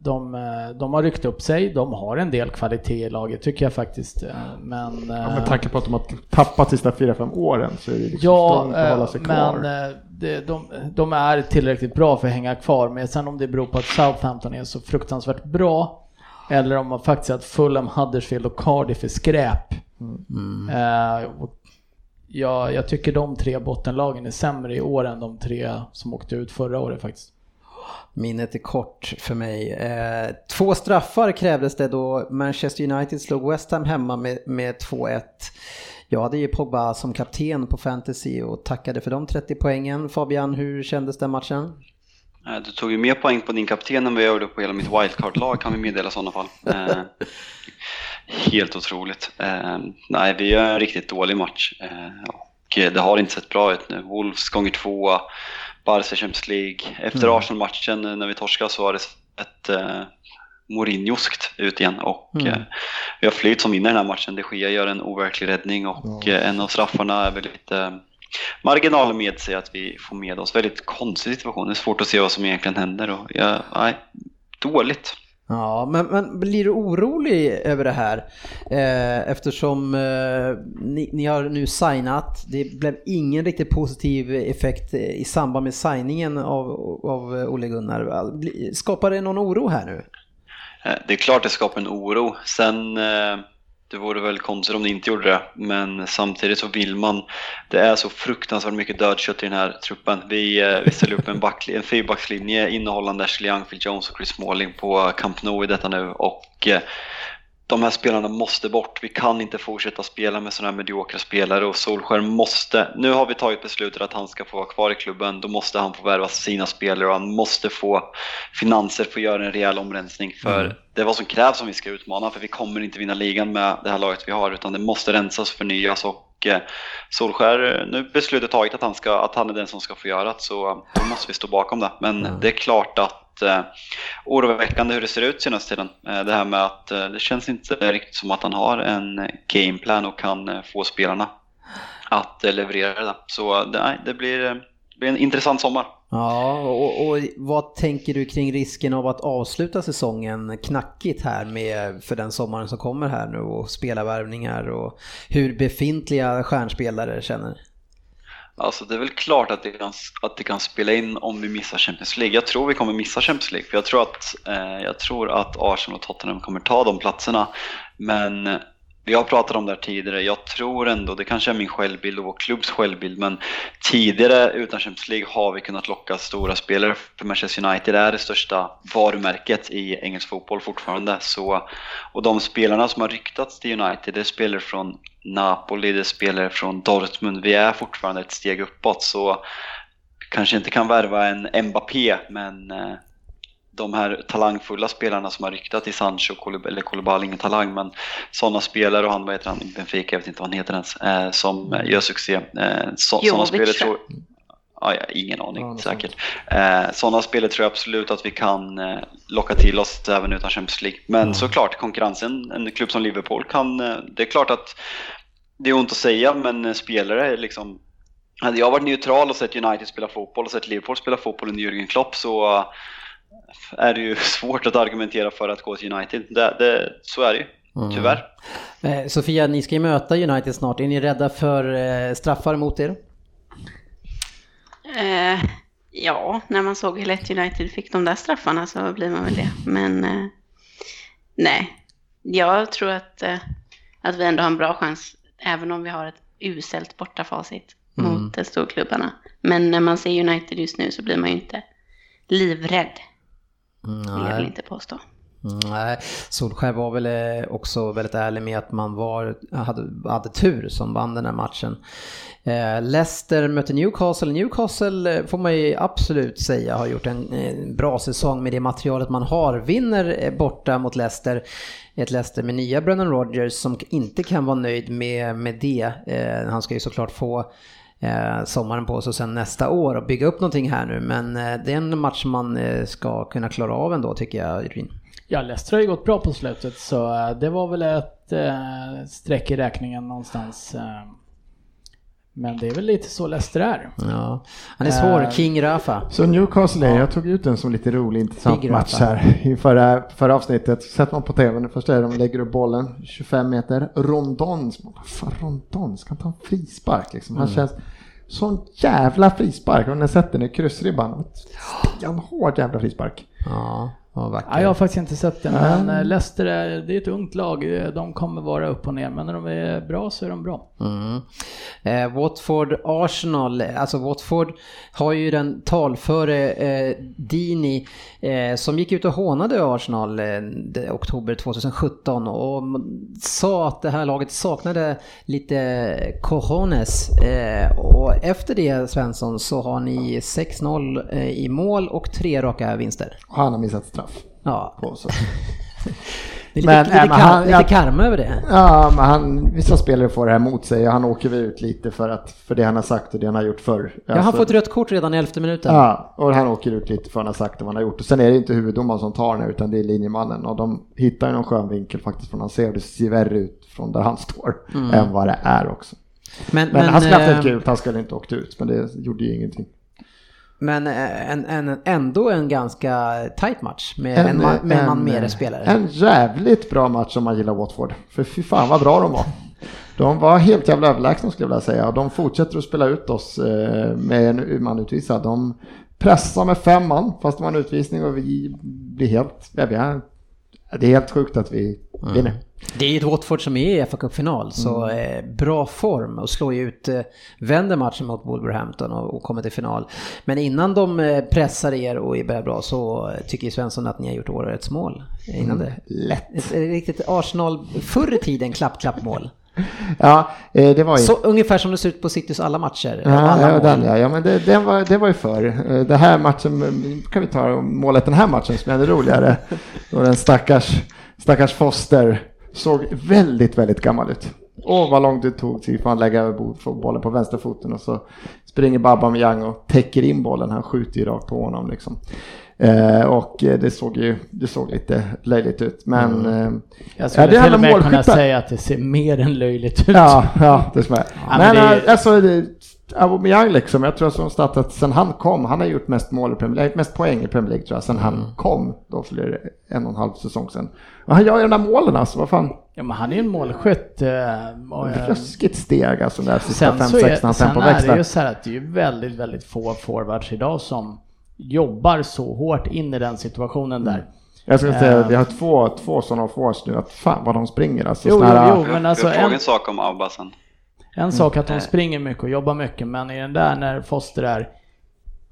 De, de har ryckt upp sig, de har en del kvalitet i laget tycker jag faktiskt. Men, Ja, med tanke på att de har tappat sista 4-5 åren så är det liksom Ja, att hålla sig kvar. men det, de, de är tillräckligt bra för att hänga kvar. Men sen om det beror på att Southampton är så fruktansvärt bra eller om man faktiskt att Fulham, Huddersfield och Cardiff är skräp. Mm. Eh, och ja, jag tycker de tre bottenlagen är sämre i år än de tre som åkte ut förra året faktiskt. Minnet är kort för mig. Eh, två straffar krävdes det då Manchester United slog West Ham hemma med, med 2-1. Jag hade ju Pogba som kapten på fantasy och tackade för de 30 poängen. Fabian, hur kändes den matchen? Eh, Du tog ju mer poäng på din kapten än vad jag gjorde på hela mitt wildcard-lag kan vi meddela i sådana fall. Eh, helt otroligt. Eh, nej, vi gör en riktigt dålig match eh, och det har inte sett bra ut nu. Wolves gånger tvåa, Barca Champions League. Efter Arsenal-matchen eh, när vi torskade så har det sett eh, Mourinhoskt ut igen och Mm. eh, vi har flyt som vinner den här matchen. De Gea gör en overklig räddning och Ja. en av straffarna är väl lite marginaler med sig att vi får med oss. Väldigt konstig situation. Det är svårt att se vad som egentligen händer och ja, nej, dåligt. Ja, men, men blir du orolig över det här? Eh, eftersom eh, ni, ni har nu signat, det blev ingen riktigt positiv effekt i samband med signingen av, av Ole Gunnar. Skapar det någon oro här nu? Eh, Det är klart det skapar en oro. Sen, eh, det vore väl konstigt om det inte gjorde det, men samtidigt så vill man. Det är så fruktansvärt mycket dödkött i den här truppen. Vi, eh, vi ställer upp en, back, en fyrbackslinje innehållande Ashley Young, Phil Jones och Chris Smalling på Camp Nou i detta nu och eh, de här spelarna måste bort. Vi kan inte fortsätta spela med sådana här mediokra spelare och Solskär måste, nu har vi tagit beslutet att han ska få vara kvar i klubben, då måste han få värva sina spelare och han måste få finanser för att göra en rejäl omrensning. För Mm. det är vad som krävs om vi ska utmana, för vi kommer inte vinna ligan med det här laget vi har, utan det måste rensas förnyas och eh, Solskär, nu är beslutet taget att han, ska, att han är den som ska få göra det, så eh, då måste vi stå bakom det. Men Mm. det är klart att eh, oroväckande hur det ser ut senaste tiden. Eh, Det här med att eh, det känns inte riktigt som att han har en gameplan och kan eh, få spelarna att eh, leverera det. Så det, nej, det blir, eh, det blir en intressant sommar. Ja, och, och vad tänker du kring risken av att avsluta säsongen knackigt här med för den sommaren som kommer här nu och spelarvärvningar och hur befintliga stjärnspelare känner? Alltså det är väl klart att det, kan, att det kan spela in om vi missar Champions League. Jag tror vi kommer missa Champions League, för jag tror att, eh, jag tror att Arsenal och Tottenham kommer ta de platserna. Men jag vi har pratat om det här tidigare, jag tror ändå, det kanske är min självbild och vår klubbs självbild, men tidigare utan Champions League har vi kunnat locka stora spelare. För Manchester United är det största varumärket i engelsk fotboll fortfarande. Så, och de spelarna som har ryktats till United, det är spelare från Napoli, det är spelare från Dortmund. Vi är fortfarande ett steg uppåt, så kanske inte kan värva en Mbappé, men eh, de här talangfulla spelarna som har ryktat i Sancho, eller Koulibaly, ingen talang, men sådana spelare och han, vad heter han, Benfica, jag vet inte vad han heter ens, eh, som eh, gör succé. Eh, så, sådana Jovic, spelare tror Ja, ja, ingen aning, Ja, säkert. Eh, sådana spelare tror jag absolut att vi kan eh, locka till oss även utan Champions League. Men såklart, konkurrensen, en klubb som Liverpool kan, eh, det är klart att det är ont att säga, men eh, spelare är liksom hade jag varit neutral och sett United spela fotboll och sett Liverpool spela fotboll under Jürgen Klopp så är det ju svårt att argumentera för att gå till United. Det, det, så är det ju, tyvärr. Eh, Sofia, ni ska ju möta United snart. Är ni rädda för eh, straffar mot er? Eh, ja, när man såg hur lätt United fick de där straffarna så blir man väl det. Men eh, nej, jag tror att, eh, att vi ändå har en bra chans, även om vi har ett uselt bortafacit mot eh, storklubbarna. Men när man ser United just nu så blir man ju inte livrädd, vill jag väl inte påstå. Nej, Solskär var väl eh, också väldigt ärlig med att man var, hade, hade tur som vann den här matchen. Eh, Leicester möter Newcastle. Newcastle eh, får man ju absolut säga har gjort en eh, bra säsong med det materialet man har. Vinner borta mot Leicester. Ett Leicester med nya Brennan Rodgers som inte kan vara nöjd med, med det. Eh, han ska ju såklart få Eh, sommaren på sig och sen nästa år och bygga upp någonting här nu. Men eh, det är en match man eh, ska kunna klara av ändå tycker jag, Ryn. Ja, Leicester har ju gått bra på slutet så eh, det var väl ett eh, streck i räkningen någonstans. Eh, men det är väl lite så Leicester är. Ja, han är svår, Eh, King Rafa. Så Newcastle jag tog ut en som lite rolig intressant match Rafa. här i förra, förra avsnittet. Sätter man på tvn, det första är de lägger upp bollen 25 meter, rondon, fan rondon, ska han ta en frispark liksom? Han känns sån jävla frispark, och när sätter den i kryssribban, en hård jävla frispark. Ja. Ja, jag har faktiskt inte sett det, men eh, Leicester är, det är ett ungt lag. De kommer vara upp och ner, men när de är bra så är de bra. Mm. Eh, Watford Arsenal, alltså Watford har ju den talföre eh, Dini eh, som gick ut och hånade Arsenal eh, oktober 2017 och sa att det här laget saknade lite cojones. Eh, och efter det Svensson så har ni 6-0 eh, i mål och tre raka vinster. Han har missat straff Ja, på så. Det är lite, Men, lite, men kar- han- lite karma över det. Ja, men han, vissa spelare får det här mot sig och han åker väl ut lite för, att, för det han har sagt och det han har gjort förr. Ja, han Alltså- får ett rött kort redan i elfte minuten. Ja, och han åker ut lite för vad han har sagt och vad han har gjort. Och sen är det inte huvuddomaren som tar den utan det är linjemannen. Och de hittar ju någon skön vinkel faktiskt från han ser och det ser värre ut från där han står än vad det är också. Men, Men, han skulle haft eh, ett gult, han skulle inte åkt ut. Men det gjorde ju ingenting. Men eh, en, en, ändå en ganska tight match med en, man, med en man mer spelare. En jävligt bra match om man gillar Watford. För fy fan vad bra de var. De var helt jävla överlägsna skulle jag vilja säga. De fortsätter att spela ut oss eh, med en man utvisad. De pressar med fem man fast det var en utvisning och vi blir helt... Ja, vi är, det är helt sjukt att vi vinner. Det är ju ett Watford som är i fa Cup-final, så Mm. eh, bra form och slår ju ut, eh, vänder matchen mot Wolverhampton och, och kommer till final. Men innan de eh, pressar er och är bra, bra så tycker ju Svensson att ni har gjort årets mål innan det. Lätt. Ett, ett riktigt Arsenal, förr i tiden klapp-klapp-mål. Ja, det var ju... Så ungefär som det ser ut på Citys alla matcher. Ja, alla ja, den, ja, ja men det, den var, det var ju förr. Det här matchen, kan vi ta målet den här matchen som är ännu roligare. Då den stackars, stackars Foster såg väldigt, väldigt gammal ut. Åh, vad långt det tog till för han lägga över bollen på vänsterfoten och så springer Babba med Young och täcker in bollen. Han skjuter ju rakt på honom liksom. Eh, och eh, det såg ju det såg lite löjligt ut. Men eh, Jag skulle Ja, det till och med kunna säga att det ser mer än löjligt ut. Ja, ja, det som är. men men det eh, alltså, det- Aubameyang liksom, jag tror som startat sen han kom, han har gjort mest mål i Premier League, mest poäng i Premier League tror jag, sen han kom, då för det en och en halv säsong sen. Och han gör ju de där målen alltså, vad fan, Ja, men han är ju en målskytt. eh, eh, ruskigt steg alltså, de där sista Sen, fem, så sex är, när han sen sen på är det växlar. ju så här att det är ju väldigt, väldigt få forwards idag som jobbar så hårt in i den situationen där. Jag skulle säga, Eh. vi har två, två sådana forwards nu, att fan vad de springer alltså. Jo, här- jo, jo. Men alltså jag frågar en- en sak om Abba sen. En sak att de Nej. springer mycket och jobbar mycket, men i den där när Foster är,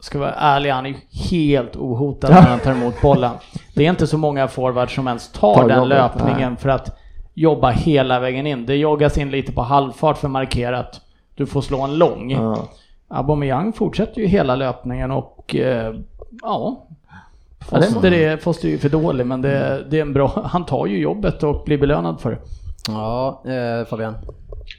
ska vara ärlig, han är ju helt ohotad när han tar emot bollen. Det är inte så många forwards som ens tar, Tar den jobbet, löpningen för att jobba hela vägen in. Det joggas in lite på halvfart för att markera att du får slå en lång. Ja. Aubameyang fortsätter ju hela löpningen och eh, ja, är- Foster är, Foster är ju för dålig men det, det är en bra, han tar ju jobbet och blir belönad för det. Ja, eh, Fabian.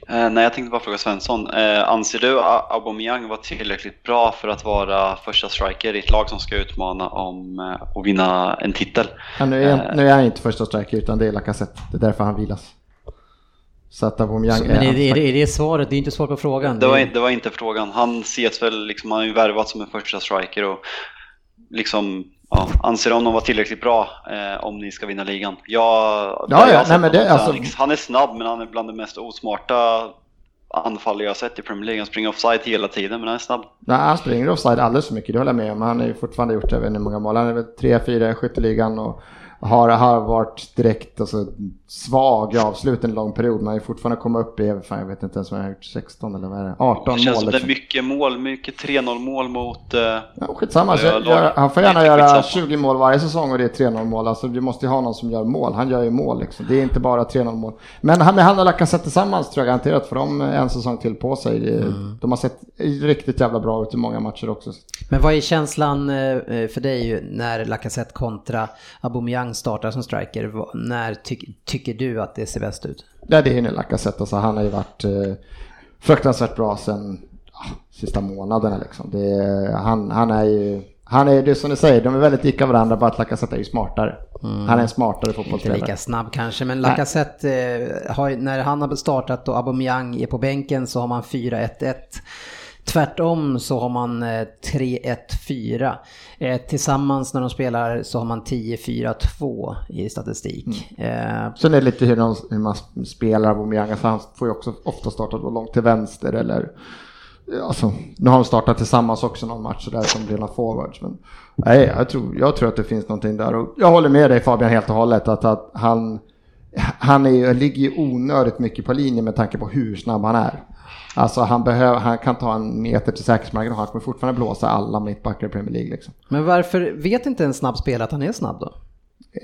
Eh, nej, jag tänkte bara fråga Svensson. Eh, anser du att Aubameyang var tillräckligt bra för att vara första striker i ett lag som ska utmana om eh, att vinna en titel? Ja, nu, är, nu är han inte första striker utan det är Lacazette, det är därför han vilas. Så att Aubameyang Men är hans det, är, det, är det svaret? Det är inte svar på frågan. Det var, Det- var inte frågan. Han ses väl, liksom, han har ju värvat som en första striker och liksom, ja, anser honom vara tillräckligt bra eh, om ni ska vinna ligan. Jag, Ja, ja, nej, men det- alltså- han, är snabb men han är bland de mest osmarta anfall jag sett i Premier League. Han springer offside hela tiden men han är snabb. Nej, han springer offside alldeles för mycket, det håller jag med om. Han har ju fortfarande gjort, jag vet inte hur många mål, han är väl 3-4 i skytteligan och har, har varit direkt alltså, svag i avsluten en lång period, men han har ju fortfarande kommit upp i, fan, jag vet inte ens vad han har gjort, 16 eller vad är det? 18 Det känns mål. som det är Liksom. mycket mål, mycket 3-0 mål mot... Eh, Ja, skitsamma, så, Ja, lag- gör, han får gärna det är göra skitsamma. 20 mål varje säsong och det är 3-0 mål. Alltså, du måste ju ha någon som gör mål. Han gör ju mål liksom. Det är inte bara 3-0 mål. Men han, han och Lacazette tillsammans tror jag garanterat för de en säsong till på sig. Det- De har sett riktigt jävla bra ut i många matcher också. Men vad är känslan eh, för dig när Lacazette kontra Aubameyang startar som striker? När ty tycker du att det ser bäst ut? Ja, det är ju nu Lacazette. Alltså, han har ju varit eh, fruktansvärt bra sen ja, sista månaderna liksom. Det, han, han är ju, han är det som du säger, de är väldigt lika varandra, bara att Lacazette är ju smartare. Han är en smartare Inte fotbollsspelare. lika snabb kanske, men Lacazette, eh, har, när han har startat och Aubameyang är på bänken så har man 4-1-1. Tvärtom så har man eh, 3-1-4. Eh, tillsammans när de spelar så har man 10-4-2 i statistik. Eh, Sen är det lite hur, de, hur man spelar Aubameyang, alltså han får ju också ofta starta då långt till vänster eller Alltså, nu har de startat tillsammans också någon match så där som rena forwards. Men nej, jag tror, jag tror att det finns någonting där. Och jag håller med dig Fabian helt och hållet att, att han, han är, ligger ju onödigt mycket på linje med tanke på hur snabb han är. Alltså han, behöver, han kan ta en meter till säkerhetsmarginal och han kommer fortfarande blåsa alla mittbackar i Premier League. Liksom. men varför vet inte en snabb spelare att han är snabb då?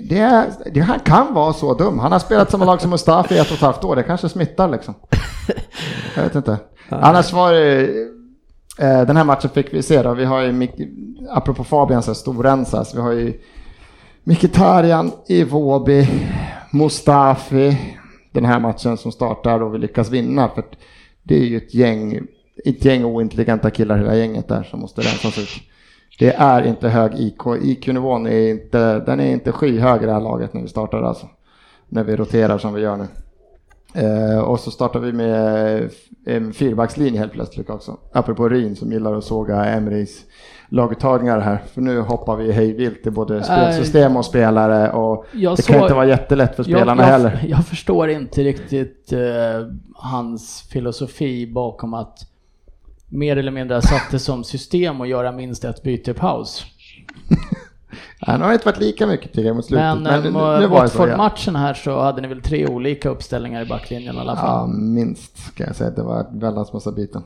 Det, det, han kan vara så dum. Han har spelat samma lag som Mustafi i ett och ett halvt år. Det kanske smittar liksom. Jag vet inte. Annars var det... eh, Den här matchen fick vi se då. Vi har ju, apropå Fabian, så storrensas. Vi har ju Mkhitaryan i Våby, Mustafi den här matchen som startar och vi lyckas vinna. För det är ju ett gäng, ett gäng ointelligenta killar hela gänget där som måste rensas ut. Det är inte hög IQ. IQ-nivån är inte, den är inte skyhög i det här laget när vi startar alltså. När vi roterar som vi gör nu. Eh, och så startar vi med en fyrbackslinje helt plötsligt också. Apropå Ryn som gillar att såga Emrys laguttagningar här. För nu hoppar vi hejvilt i både spelsystem och spelare och jag det kan inte vara jättelätt för spelarna jag, jag, heller. Jag förstår inte riktigt eh, hans filosofi bakom att mer eller mindre satte som system att göra minst ett byte i paus. Han har inte varit lika mycket jag mot slutet. Men, men nu, nu Watford-matchen här så hade ni väl tre olika uppställningar i backlinjen i alla fall? Ja, minst kan jag säga. Det var en väldans massa byten.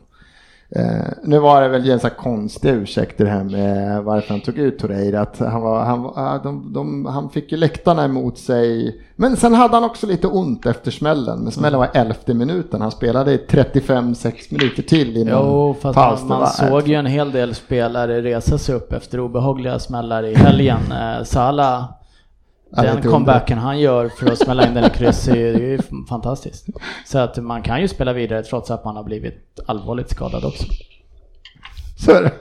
Eh, nu var det väl en sån konstig ursäkt det här med varför han tog ut Torreira. Att han, var, han, de, de, han fick ju läktarna emot sig. Men sen hade han också lite ont efter smällen. Men smällen var elfte minuten. Han spelade i 35-6 minuter till innan Jo, fast paus. man, man såg ju en hel del spelare resa sig upp efter obehagliga smällar i helgen. Eh, Sala den comebacken han gör för att smälla in den i kryss är ju fantastiskt. Så att man kan ju spela vidare trots att man har blivit allvarligt skadad också. Så är det.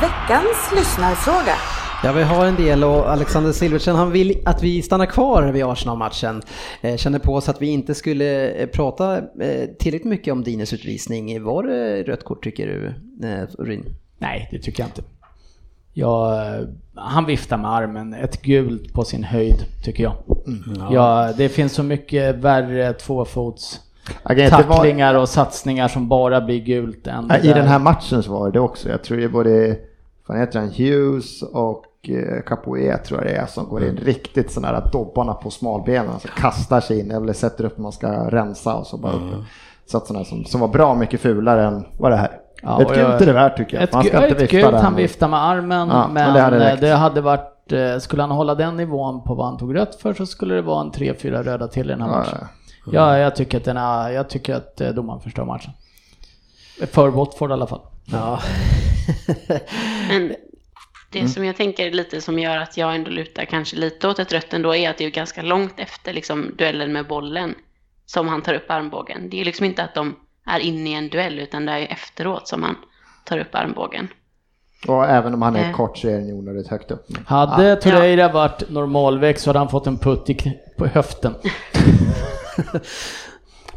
Veckans lyssnarfråga. Ja, vi har en del och Alexander Silversen han vill att vi stannar kvar vid Arsenal-matchen. Eh, kände på oss att vi inte skulle eh, prata eh, tillräckligt mycket om Dines utvisning. Var det rött kort tycker du, Ryn? Nej, det tycker jag inte. Ja, han viftar med armen. Ett gult på sin höjd, tycker jag. Mm. Ja. det finns så mycket värre tvåfots tacklingar och satsningar som bara blir gult än I den här matchen så var det också. Jag tror det både, vad heter han, Hughes och eh, Capoe tror jag det är som går in mm. riktigt sådana här dobbarna på smalbenen. Alltså kastar sig in eller sätter upp man ska rensa och så bara mm. upp. Satserna som, som var bra mycket fulare än vad det här Ja, ett gult är det värt tycker jag. Ett, Man ska inte ett gult, han viftar med armen, ja, men, men det, hade det, hade varit, eh, skulle han hålla den nivån på vad han tog rött för så skulle det vara en 3-4 röda till i den här matchen. Ja, ja jag, tycker att den är, jag tycker att eh, domaren förstör matchen. För Watford i alla fall. Ja. men det mm. som jag tänker lite som gör att jag ändå lutar kanske lite åt ett rött ändå är att det är ganska långt efter liksom, duellen med bollen som han tar upp armbågen. Det är liksom inte att de är inne i en duell utan det är efteråt som man tar upp armbågen. Och även om han är eh. kort så är den onödigt högt upp. Hade ja. Torreira varit normalväxt så hade han fått en putt i, på höften.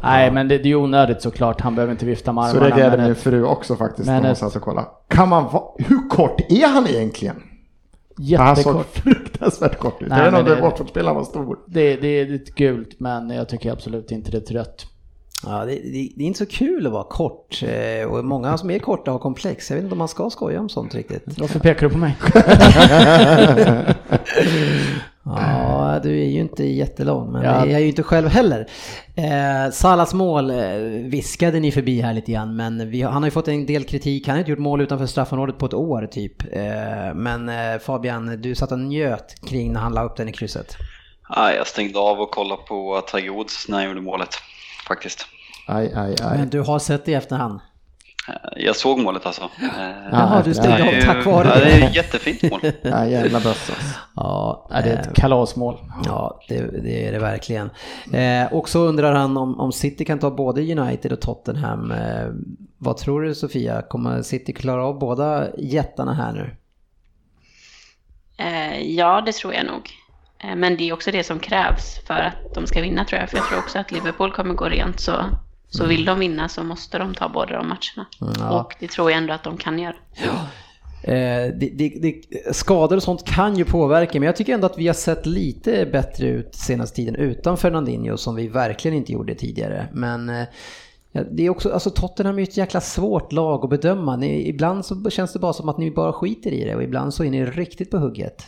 Nej, men det, det är onödigt såklart. Han behöver inte vifta med armarna. Så reagerade min fru också faktiskt men satt och kollade. Kan man hur kort är han egentligen? Jättekort. Han såg fruktansvärt kort ut. Nej, jag vet inte om bortspelaren var stor. Det, det är ett gult, men jag tycker absolut inte det är ett rött. Ja, det, det, det, är inte så kul att vara kort eh, och många som är korta har komplex. Jag vet inte om man ska skoja om sånt riktigt. Varför pekar du på mig? ja, du är ju inte jättelång, men ja. jag är ju inte själv heller. Eh, Salas mål eh, viskade ni förbi här lite grann, men vi, han har ju fått en del kritik. Han har inte gjort mål utanför straffområdet på ett år typ. Eh, men eh, Fabian, du satt och njöt kring när han la upp den i krysset. Ja, jag stängde av och kollade på Tiger Woods när han gjorde målet faktiskt. Aj, aj, aj. Men du har sett det i efterhand? Jag såg målet alltså. Jaha, du stängde av tack vare det. Ja, det är ett jättefint mål. ja, jävla bössa. Ja, det är ett eh, kalasmål. Ja, det, det, är det verkligen. Eh, och så undrar han om, om City kan ta både United och Tottenham. Eh, vad tror du Sofia, kommer City klara av båda jättarna här nu? Eh, ja, det tror jag nog. Eh, men det är också det som krävs för att de ska vinna tror jag. För jag tror också att Liverpool kommer gå rent. Så, så vill de vinna så måste de ta båda de matcherna. Ja. Och det tror jag ändå att de kan göra. Ja. Eh, det, det, det, skador och sånt kan ju påverka, men jag tycker ändå att vi har sett lite bättre ut senaste tiden utan Fernandinho som vi verkligen inte gjorde tidigare. Men eh, det är också, alltså Tottenham är ju ett jäkla svårt lag att bedöma. Ni, ibland så känns det bara som att ni bara skiter i det och ibland så är ni riktigt på hugget.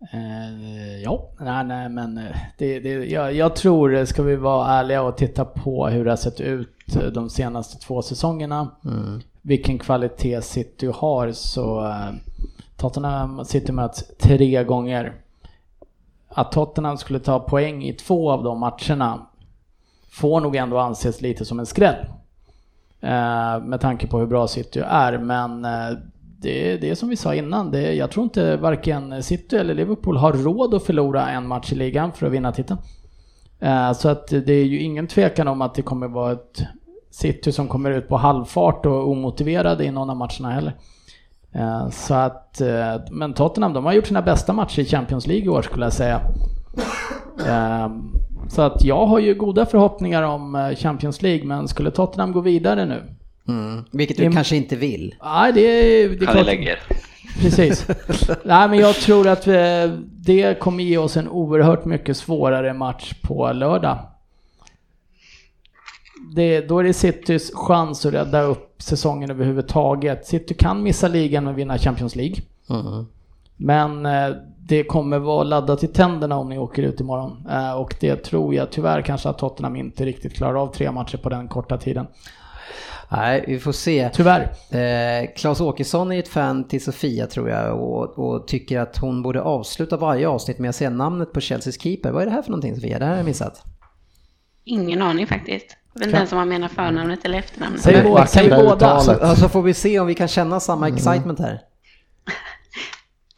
Eh, ja, nej, nej men eh, det, det, jag, jag tror, ska vi vara ärliga och titta på hur det har sett ut eh, de senaste två säsongerna, mm. vilken kvalitet City har, så eh, Tottenham City möts tre gånger. Att Tottenham skulle ta poäng i två av de matcherna får nog ändå anses lite som en skräll. Eh, med tanke på hur bra City är, men eh, det, det är som vi sa innan, det, jag tror inte varken City eller Liverpool har råd att förlora en match i ligan för att vinna titeln. Eh, så att det är ju ingen tvekan om att det kommer vara ett City som kommer ut på halvfart och omotiverade i någon av matcherna heller. Eh, så att, eh, men Tottenham, de har gjort sina bästa matcher i Champions League i år skulle jag säga. Så att jag har ju goda förhoppningar om Champions League, men skulle Tottenham gå vidare nu? Mm. Vilket du det, kanske inte vill? Nej, det, det är klart. lägger. Precis. Nej, men jag tror att det kommer ge oss en oerhört mycket svårare match på lördag det, då är det Citys chans att rädda upp säsongen överhuvudtaget. City kan missa ligan och vinna Champions League. Mm. Men eh, det kommer vara laddat i tänderna om ni åker ut imorgon. Eh, och det tror jag tyvärr kanske att Tottenham inte riktigt klarar av tre matcher på den korta tiden. Nej, vi får se. Tyvärr. Eh, Claes Åkesson är ett fan till Sofia tror jag och, och, tycker att hon borde avsluta varje avsnitt med att säga namnet på Chelseas keeper. Vad är det här för någonting Sofia? Det här har jag missat. Ingen aning faktiskt. Jag vet inte ens om man menar förnamnet eller efternamnet. Säg, båda. Så, så, får vi se om vi kan känna samma mm. excitement här.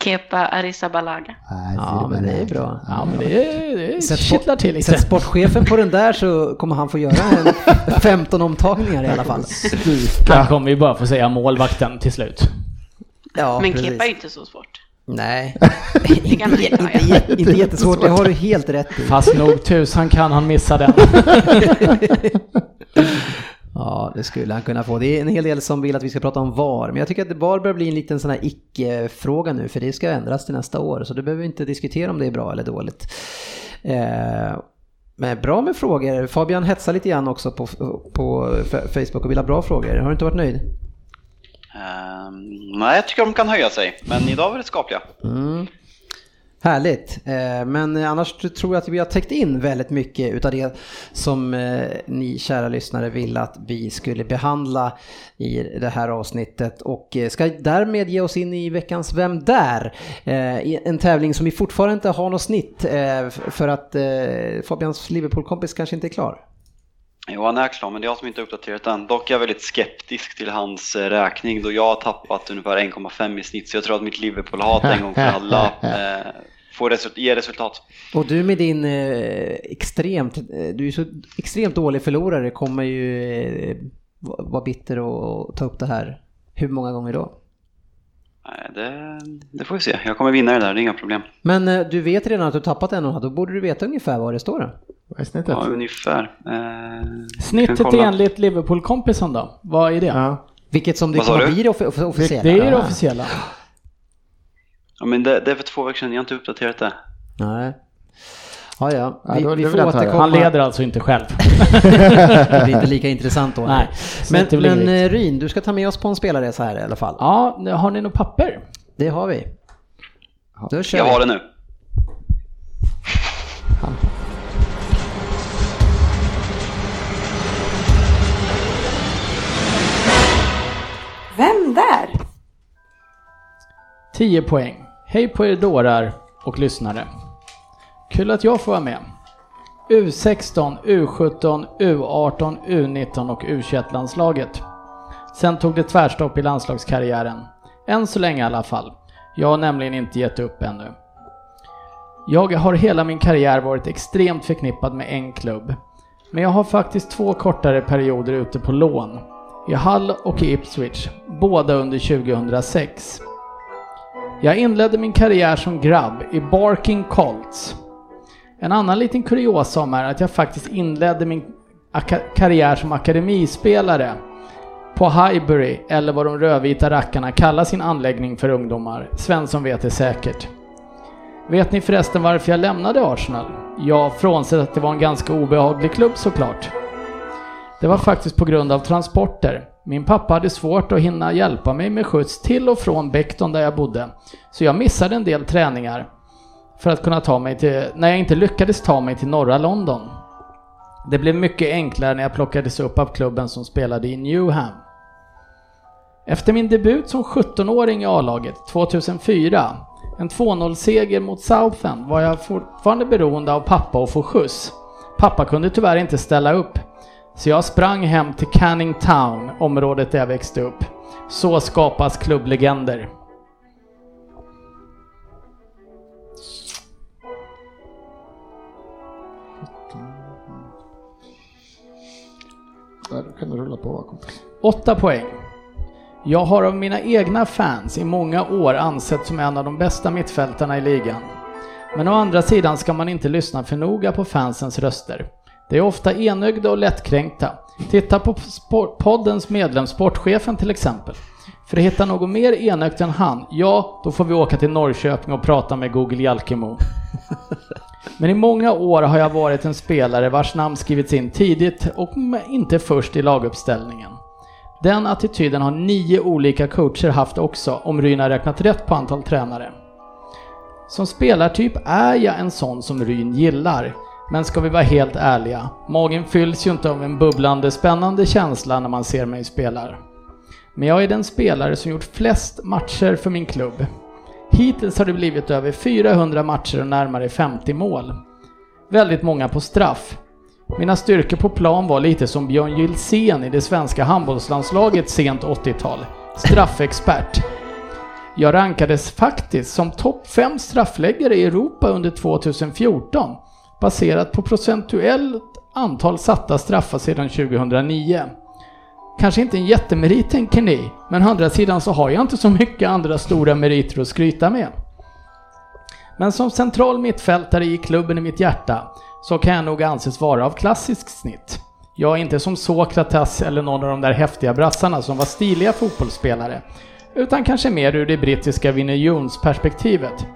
Kepa Arrizabalaga. Ja, men det är bra. Ja, men det, det kittlar till lite. Sätt sportchefen på den där så kommer han få göra en 15 omtagningar i alla fall. Han kommer ju bara få säga målvakten till slut. Ja, men precis. Kepa är inte så svårt. Nej, inte, inte, inte jättesvårt, det har du helt rätt i. Fast nog tusan kan han missa den. ja, det skulle han kunna få. Det är en hel del som vill att vi ska prata om VAR, men jag tycker att VAR börjar bli en liten sån här icke-fråga nu, för det ska ändras till nästa år, så du behöver inte diskutera om det är bra eller dåligt. Eh, men bra med frågor. Fabian hetsar lite grann också på, på Facebook och vill ha bra frågor. Har du inte varit nöjd? Um, nej, jag tycker de kan höja sig, men idag var det skapliga. Mm. Härligt, eh, men annars tror jag att vi har täckt in väldigt mycket utav det som eh, ni kära lyssnare vill att vi skulle behandla i det här avsnittet och eh, ska därmed ge oss in i veckans Vem där? En tävling som vi fortfarande inte har något snitt för att Fabians Liverpool-kompis kanske inte är klar. Jo, han är klar, men det är jag som inte uppdaterat den. Dock är jag väldigt skeptisk till hans räkning då jag har tappat ungefär 1,5 i snitt. Så jag tror att mitt Liverpool-hat en gång för alla eh, får result ge resultat. Och du med din eh, extremt, eh, du är så extremt dålig förlorare kommer ju eh, vara bitter och ta upp det här. Hur många gånger då? Nej, det, det, får vi se. Jag kommer vinna det där, det är inga problem. Men eh, du vet redan att du tappat en och då borde du veta ungefär vad det står då? Vad är snittet? Ja, ungefär. Eh, snittet enligt Liverpool-kompisen då? Vad är det? Ja. Vilket som det kommer bli det officiella? Det är det officiella. Ja, men det, det, är för två veckor sedan, jag har inte uppdaterat det. Nej. Ja, ja. Vi, ja, vi får återkomma. Han leder alltså inte själv. det blir inte lika intressant då. Nej. Men, men eh, Ryn, du ska ta med oss på en spelresa här i alla fall. Ja, har ni något papper? Det har vi. Då jag har det nu. Vem där? 10 poäng. Hej på er dårar och lyssnare. Kul att jag får vara med. U16, U17, U18, U19 och U21-landslaget. Sen tog det tvärstopp i landslagskarriären. Än så länge i alla fall. Jag har nämligen inte gett upp ännu. Jag har hela min karriär varit extremt förknippad med en klubb. Men jag har faktiskt två kortare perioder ute på lån. I Hull och i Ipswich, båda under 2006. Jag inledde min karriär som grabb i Barking Colts. En annan liten kuriosa om är att jag faktiskt inledde min karriär som akademispelare på Highbury, eller vad de rödvita rackarna kallar sin anläggning för ungdomar. Svensson vet det säkert. Vet ni förresten varför jag lämnade Arsenal? Ja, frånsett att det var en ganska obehaglig klubb såklart. Det var faktiskt på grund av transporter. Min pappa hade svårt att hinna hjälpa mig med skjuts till och från Beckton där jag bodde. Så jag missade en del träningar för att kunna ta mig till, när jag inte lyckades ta mig till norra London. Det blev mycket enklare när jag plockades upp av klubben som spelade i Newham. Efter min debut som 17-åring i A-laget 2004, en 2-0-seger mot Southend, var jag fortfarande beroende av pappa och få skjuts. Pappa kunde tyvärr inte ställa upp, så jag sprang hem till Canning Town, området där jag växte upp. Så skapas klubblegender. Där kan du rulla på kompis. 8 poäng. Jag har av mina egna fans i många år ansett som en av de bästa mittfältarna i ligan. Men å andra sidan ska man inte lyssna för noga på fansens röster. De är ofta enögda och lättkränkta. Titta på poddens medlem Sportchefen till exempel. För att hitta någon mer enögt än han, ja, då får vi åka till Norrköping och prata med Google Jalkemo. Men i många år har jag varit en spelare vars namn skrivits in tidigt och inte först i laguppställningen. Den attityden har nio olika coacher haft också, om Ryn har räknat rätt på antal tränare. Som spelartyp är jag en sån som Ryn gillar. Men ska vi vara helt ärliga, magen fylls ju inte av en bubblande spännande känsla när man ser mig spela. Men jag är den spelare som gjort flest matcher för min klubb. Hittills har det blivit över 400 matcher och närmare 50 mål. Väldigt många på straff. Mina styrkor på plan var lite som Björn Gylsén i det svenska handbollslandslaget sent 80-tal. Straffexpert. Jag rankades faktiskt som topp 5 straffläggare i Europa under 2014 baserat på procentuellt antal satta straffar sedan 2009. Kanske inte en jättemerit tänker ni, men å andra sidan så har jag inte så mycket andra stora meriter att skryta med. Men som central mittfältare i klubben i mitt hjärta så kan jag nog anses vara av klassisk snitt. Jag är inte som Sokrates eller någon av de där häftiga brassarna som var stiliga fotbollsspelare, utan kanske mer ur det brittiska Vinnie Jones-perspektivet.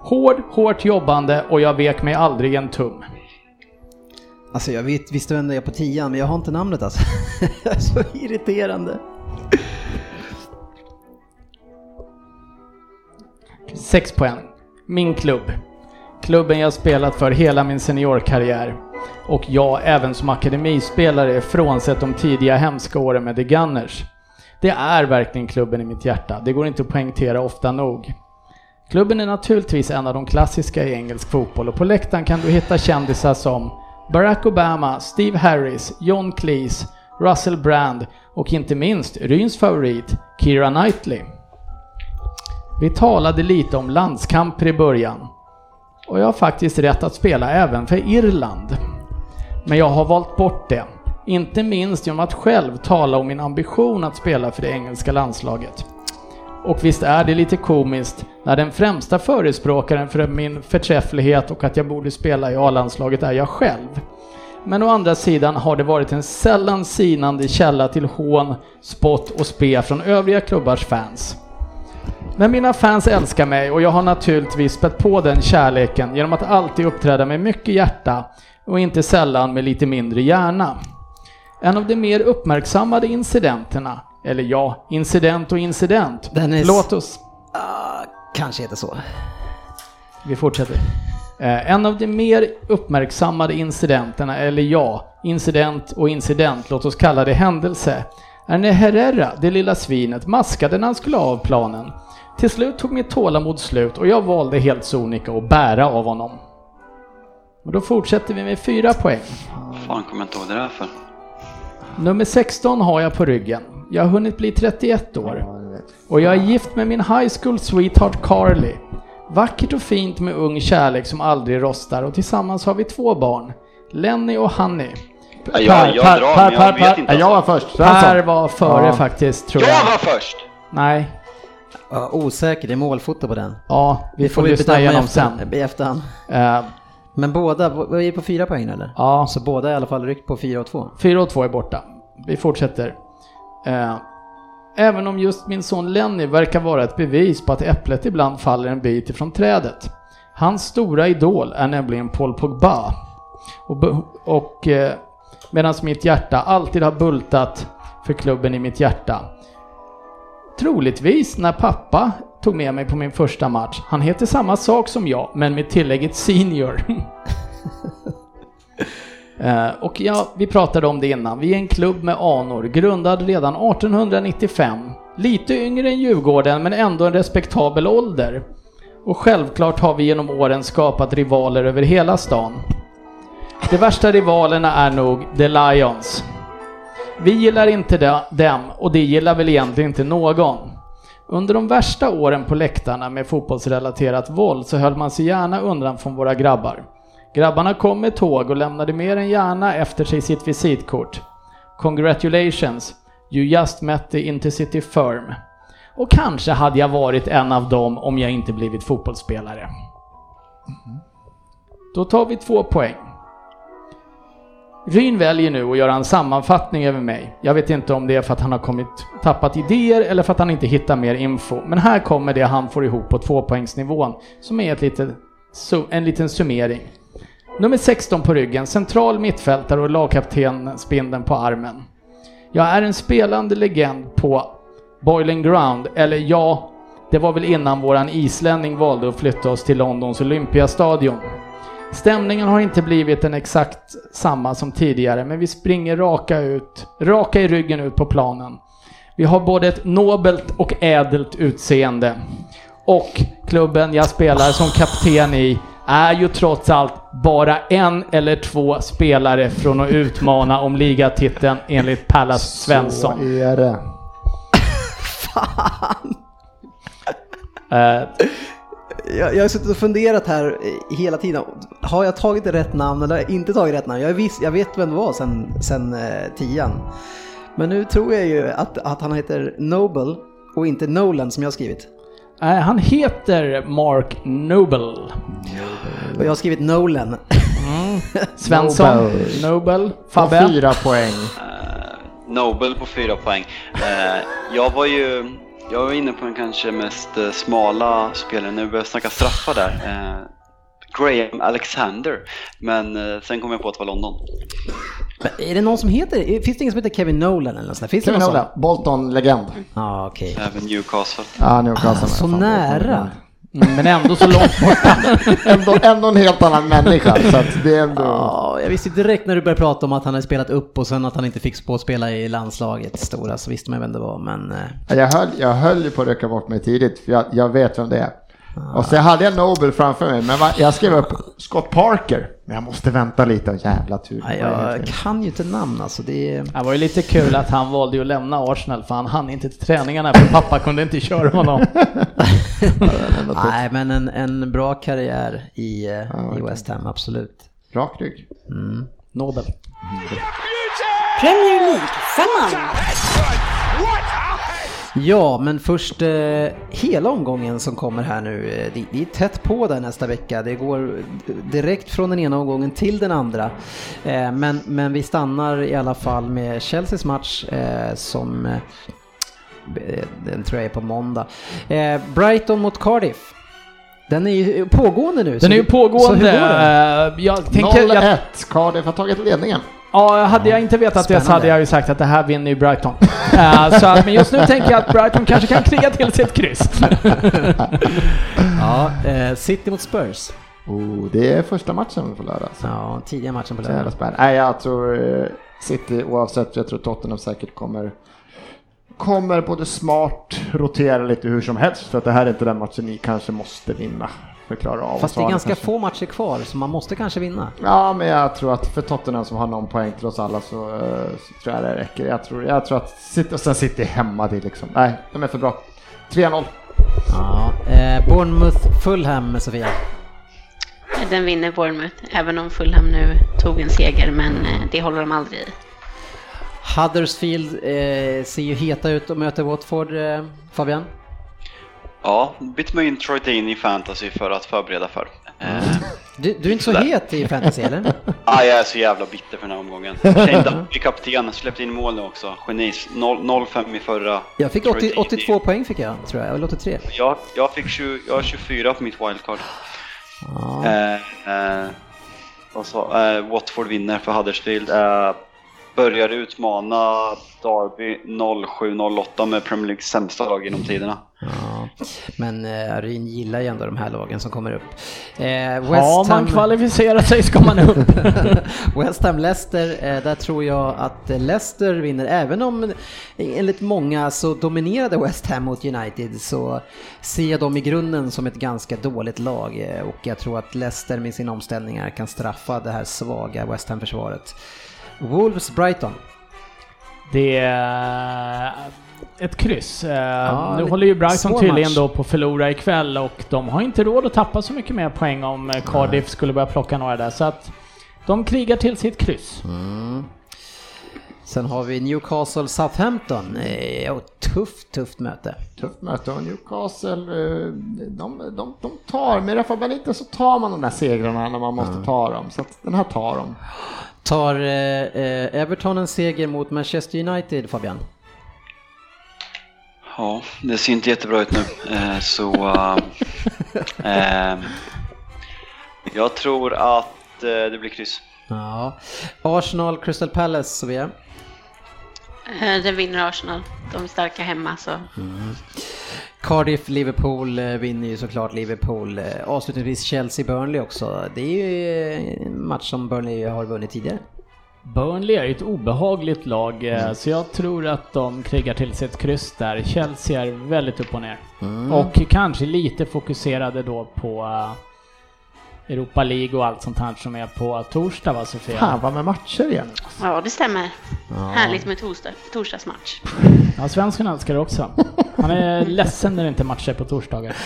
Hård, hårt jobbande och jag vek mig aldrig en tum. Alltså jag vet, visste vem det är på tian, men jag har inte namnet alltså. så irriterande. Sex poäng. Min klubb. Klubben jag spelat för hela min seniorkarriär. Och jag även som akademispelare frånsett de tidiga hemska åren med The Gunners. Det är verkligen klubben i mitt hjärta, det går inte att poängtera ofta nog. Klubben är naturligtvis en av de klassiska i engelsk fotboll och på läktaren kan du hitta kändisar som Barack Obama, Steve Harris, John Cleese, Russell Brand och inte minst Ryns favorit, Keira Knightley. Vi talade lite om landskamper i början. Och jag har faktiskt rätt att spela även för Irland. Men jag har valt bort det. Inte minst genom att själv tala om min ambition att spela för det engelska landslaget. Och visst är det lite komiskt när den främsta förespråkaren för min förträfflighet och att jag borde spela i A-landslaget är jag själv. Men å andra sidan har det varit en sällan sinande källa till hån, spott och spe från övriga klubbars fans. Men mina fans älskar mig och jag har naturligtvis spett på den kärleken genom att alltid uppträda med mycket hjärta och inte sällan med lite mindre hjärna. En av de mer uppmärksammade incidenterna, eller ja, incident och incident. Dennis. Låt oss... Ah, kanske heter så. Vi fortsätter. Eh, en av de mer uppmärksammade incidenterna, eller ja, incident och incident, låt oss kalla det händelse, är när Herrera, det lilla svinet, maskade när han skulle av planen. Till slut tog mitt tålamod slut och jag valde helt sonika att bära av honom. Och då fortsätter vi med fyra poäng. Fan kommer jag inte ihåg det där för. Nummer 16 har jag på ryggen. Jag har hunnit bli 31 år. Och jag är gift med min high school sweetheart Carly. Vackert och fint med ung kärlek som aldrig rostar och tillsammans har vi två barn. Lenny och Honey. Ja, jag, jag Per, drar, Per, men jag Per, Per. jag var först. Per var före Ja. faktiskt tror Jag jag. var först! Nej. Ja, osäker, det är målfoto på den. Ja, vi Det får lyssna bedöma i igenom efterhand- sen. I efterhand. Eh, Men båda, vi på fyra poäng eller? ja, Så båda är i alla fall ryckt på fyra och två. 4 och 2 är borta. Vi fortsätter. Eh, även om just min son Lenny verkar vara ett bevis på att äpplet ibland faller en bit ifrån trädet. Hans stora idol är nämligen Paul Pogba. Och, och eh, medan mitt hjärta alltid har bultat för klubben i mitt hjärta. Troligtvis när pappa tog med mig på min första match. Han heter samma sak som jag, men med tillägget senior. Eh, och ja, vi pratade om det innan. Vi är en klubb med anor, grundad redan 1895. Lite yngre än Djurgården, men ändå en respektabel ålder. Och självklart har vi genom åren skapat rivaler över hela stan. De värsta rivalerna är nog The Lions. Vi gillar inte dem och det gillar väl egentligen inte någon. Under de värsta åren på läktarna med fotbollsrelaterat våld så höll man sig gärna undan från våra grabbar. Grabbarna kom med tåg och lämnade mer än gärna efter sig sitt visitkort. Congratulations, you just met the Intercity Firm. Och kanske hade jag varit en av dem om jag inte blivit fotbollsspelare. Då tar vi två poäng. Ryn väljer nu att göra en sammanfattning över mig. Jag vet inte om det är för att han har kommit, tappat idéer eller för att han inte hittar mer info. Men här kommer det han får ihop på tvåpoängsnivån som är ett litet, en liten summering. Nummer 16 på ryggen, central mittfältare och lagkapten spindeln på armen. Jag är en spelande legend på Boiling Ground, eller ja, det var väl innan våran islänning valde att flytta oss till Londons Olympiastadion. Stämningen har inte blivit den exakt samma som tidigare, men vi springer raka ut, raka i ryggen ut på planen. Vi har både ett nobelt och ädelt utseende. Och klubben jag spelar som kapten i är ju trots allt bara en eller två spelare från att utmana om ligatiteln enligt Pallas Svensson. Så är det. Eh, Jag, jag har suttit och funderat här hela tiden. Har jag tagit rätt namn eller inte tagit rätt namn? Jag, vis, jag vet vem det var sen, sen eh, tian. Men nu tror jag ju att, att han heter Noble och inte Nolan som jag har skrivit. Nej, han heter Mark Noble. Och jag har skrivit Nolan. Svensson, Nobel. Nobel, Fabbe. fyra poäng. Eh, Nobel på fyra poäng. Eh, jag var ju jag var inne på den kanske mest eh, smala spelaren, nu börjar jag snacka straffar där. Eh, Graham Alexander, men eh, sen kom jag på att det var London. Men är det någon som heter, finns det ingen som heter Kevin Nolan eller något sånt? Finns Kevin det någon Nolan, Bolton-legend. Ja, okej. Även Newcastle. Ja, Newcastle. Så Fan, nära. Mm, Men ändå så långt borta. Ändå, ändå en helt annan människa. Så att det är ändå... Ja, jag visste direkt när du började prata om att han hade spelat upp och sen att han inte fick på att spela i landslaget stora så visste man vem det var. Men eh, Jag höll, jag höll ju på att rycka bort mig tidigt, för jag, jag vet vem det är. Och så hade jag Nobel framför mig, men jag skrev upp Scott Parker. Men jag måste vänta lite, och jävla tur. nej, jag kan ju inte namn alltså. Det. Det var ju lite kul att han valde att lämna Arsenal för han hann inte till träningarna för pappa kunde inte köra honom. Nej, men en, en bra karriär i, eh, i West Ham, absolut. Rak rygg. Nobel. Premier League, femman. Ja, men först eh, hela omgången som kommer här nu. Eh, det, det är tätt på där nästa vecka. Det går direkt från den ena omgången till den andra. Eh, men, men vi stannar i alla fall med Chelseas match eh, som eh, den tror jag är på måndag. Eh, Brighton mot Cardiff. Den är ju pågående nu. så Den är ju hur- Så hur pågående. går den? Jag tänker... 0-1. Jag, Cardiff har tagit ledningen. Ja, hade jag inte vetat det så Spännande. hade jag ju sagt att det här vinner ju Brighton. Eh, så, att- men just nu tänker jag att Brighton kanske kan kriga till sig ett kryss. Ja, eh, City mot Spurs. Oh, det är första matchen på lördag. Så Ja, tidiga matchen på jävla lördag. spännande. Nej, jag tror eh, City oavsett, jag tror Tottenham säkert kommer kommer både smart rotera lite hur som helst för att det här är inte den matchen ni kanske måste vinna för att klara av Fast det är ganska kanske. få matcher kvar så man måste kanske vinna. Ja, men jag tror att för Tottenham som har någon poäng till oss alla så, eh, så tror jag det räcker. Jag tror, jag tror att City, och sen City hemma det liksom. Nej, de är för bra. 3-0. Ja, eh, Bournemouth Fulham Sofia. Den vinner Bournemouth, även om Fulham nu tog en seger, men eh, det håller de aldrig i. Huddersfield eh, ser ju heta ut och möter Watford eh, Fabian. Ja, bytte man in Troy i fantasy för att förbereda för. Eh, Du, du är inte så het i fantasy eller? ah, jag är så jävla bitter för den här omgången. Shane Duffy, kapten, släppte in mål nu också. Genis. 0 0-5 i förra. Jag fick Troy 80, Deeney. 82 poäng fick jag tror jag, eller 83. Jag, jag fick 20, jag har 24 på mitt wildcard. Ja. Eh, eh, vad sa, eh, Watford vinner för Huddersfield. Börjar utmana Derby 07-08 med Premier Leagues sämsta lag genom tiderna. Ja. Men eh, Ryn gillar ju ändå de här lagen som kommer upp. Eh, West Har man Ham- kvalificerat sig ska man upp. West Ham Leicester, eh, där tror jag att Leicester vinner. Även om enligt många så dominerade West Ham mot United så ser jag dem i grunden som ett ganska dåligt lag. eh, Och jag tror att Leicester med sina omställningar kan straffa det här svaga West Ham-försvaret. Wolves Brighton. Det är ett kryss. Eh, nu lite håller ju Brighton tydligen match. då på att förlora ikväll och de har inte råd att tappa så mycket mer poäng om eh, Cardiff skulle börja plocka några där. Så att de krigar till sitt kryss. Mm. Sen har vi Newcastle Southampton. Tufft, tufft möte. Tufft möte och Newcastle, eh, de, de, de tar, med Rafa Benitez så tar man de där segrarna när man måste ta dem. Så att den här tar de. Tar eh, eh, Everton en seger mot Manchester United, Fabian? Ja, det ser inte jättebra ut nu. Eh, så eh, eh, jag tror att eh, det blir kryss. Ja. Arsenal Crystal Palace, Sofia. Eh, Det vinner Arsenal. De är starka hemma så. Cardiff, Liverpool eh, vinner ju såklart Liverpool. Eh, Avslutningsvis Chelsea-Burnley också. Det är ju eh, en match som Burnley har vunnit tidigare. Burnley är ju ett obehagligt lag, Mm. så jag tror att de krigar till sig ett kryss där. Chelsea är väldigt upp och ner. Mm. Och kanske lite fokuserade då på Europa League och allt sånt här som är på torsdag va Sofia? Fan vad med matcher igen. Ja, det stämmer. Ja. Härligt med torsdag, torsdagsmatch. Ja, svensken älskar det också. Han är ledsen när det inte är matcher på torsdagar.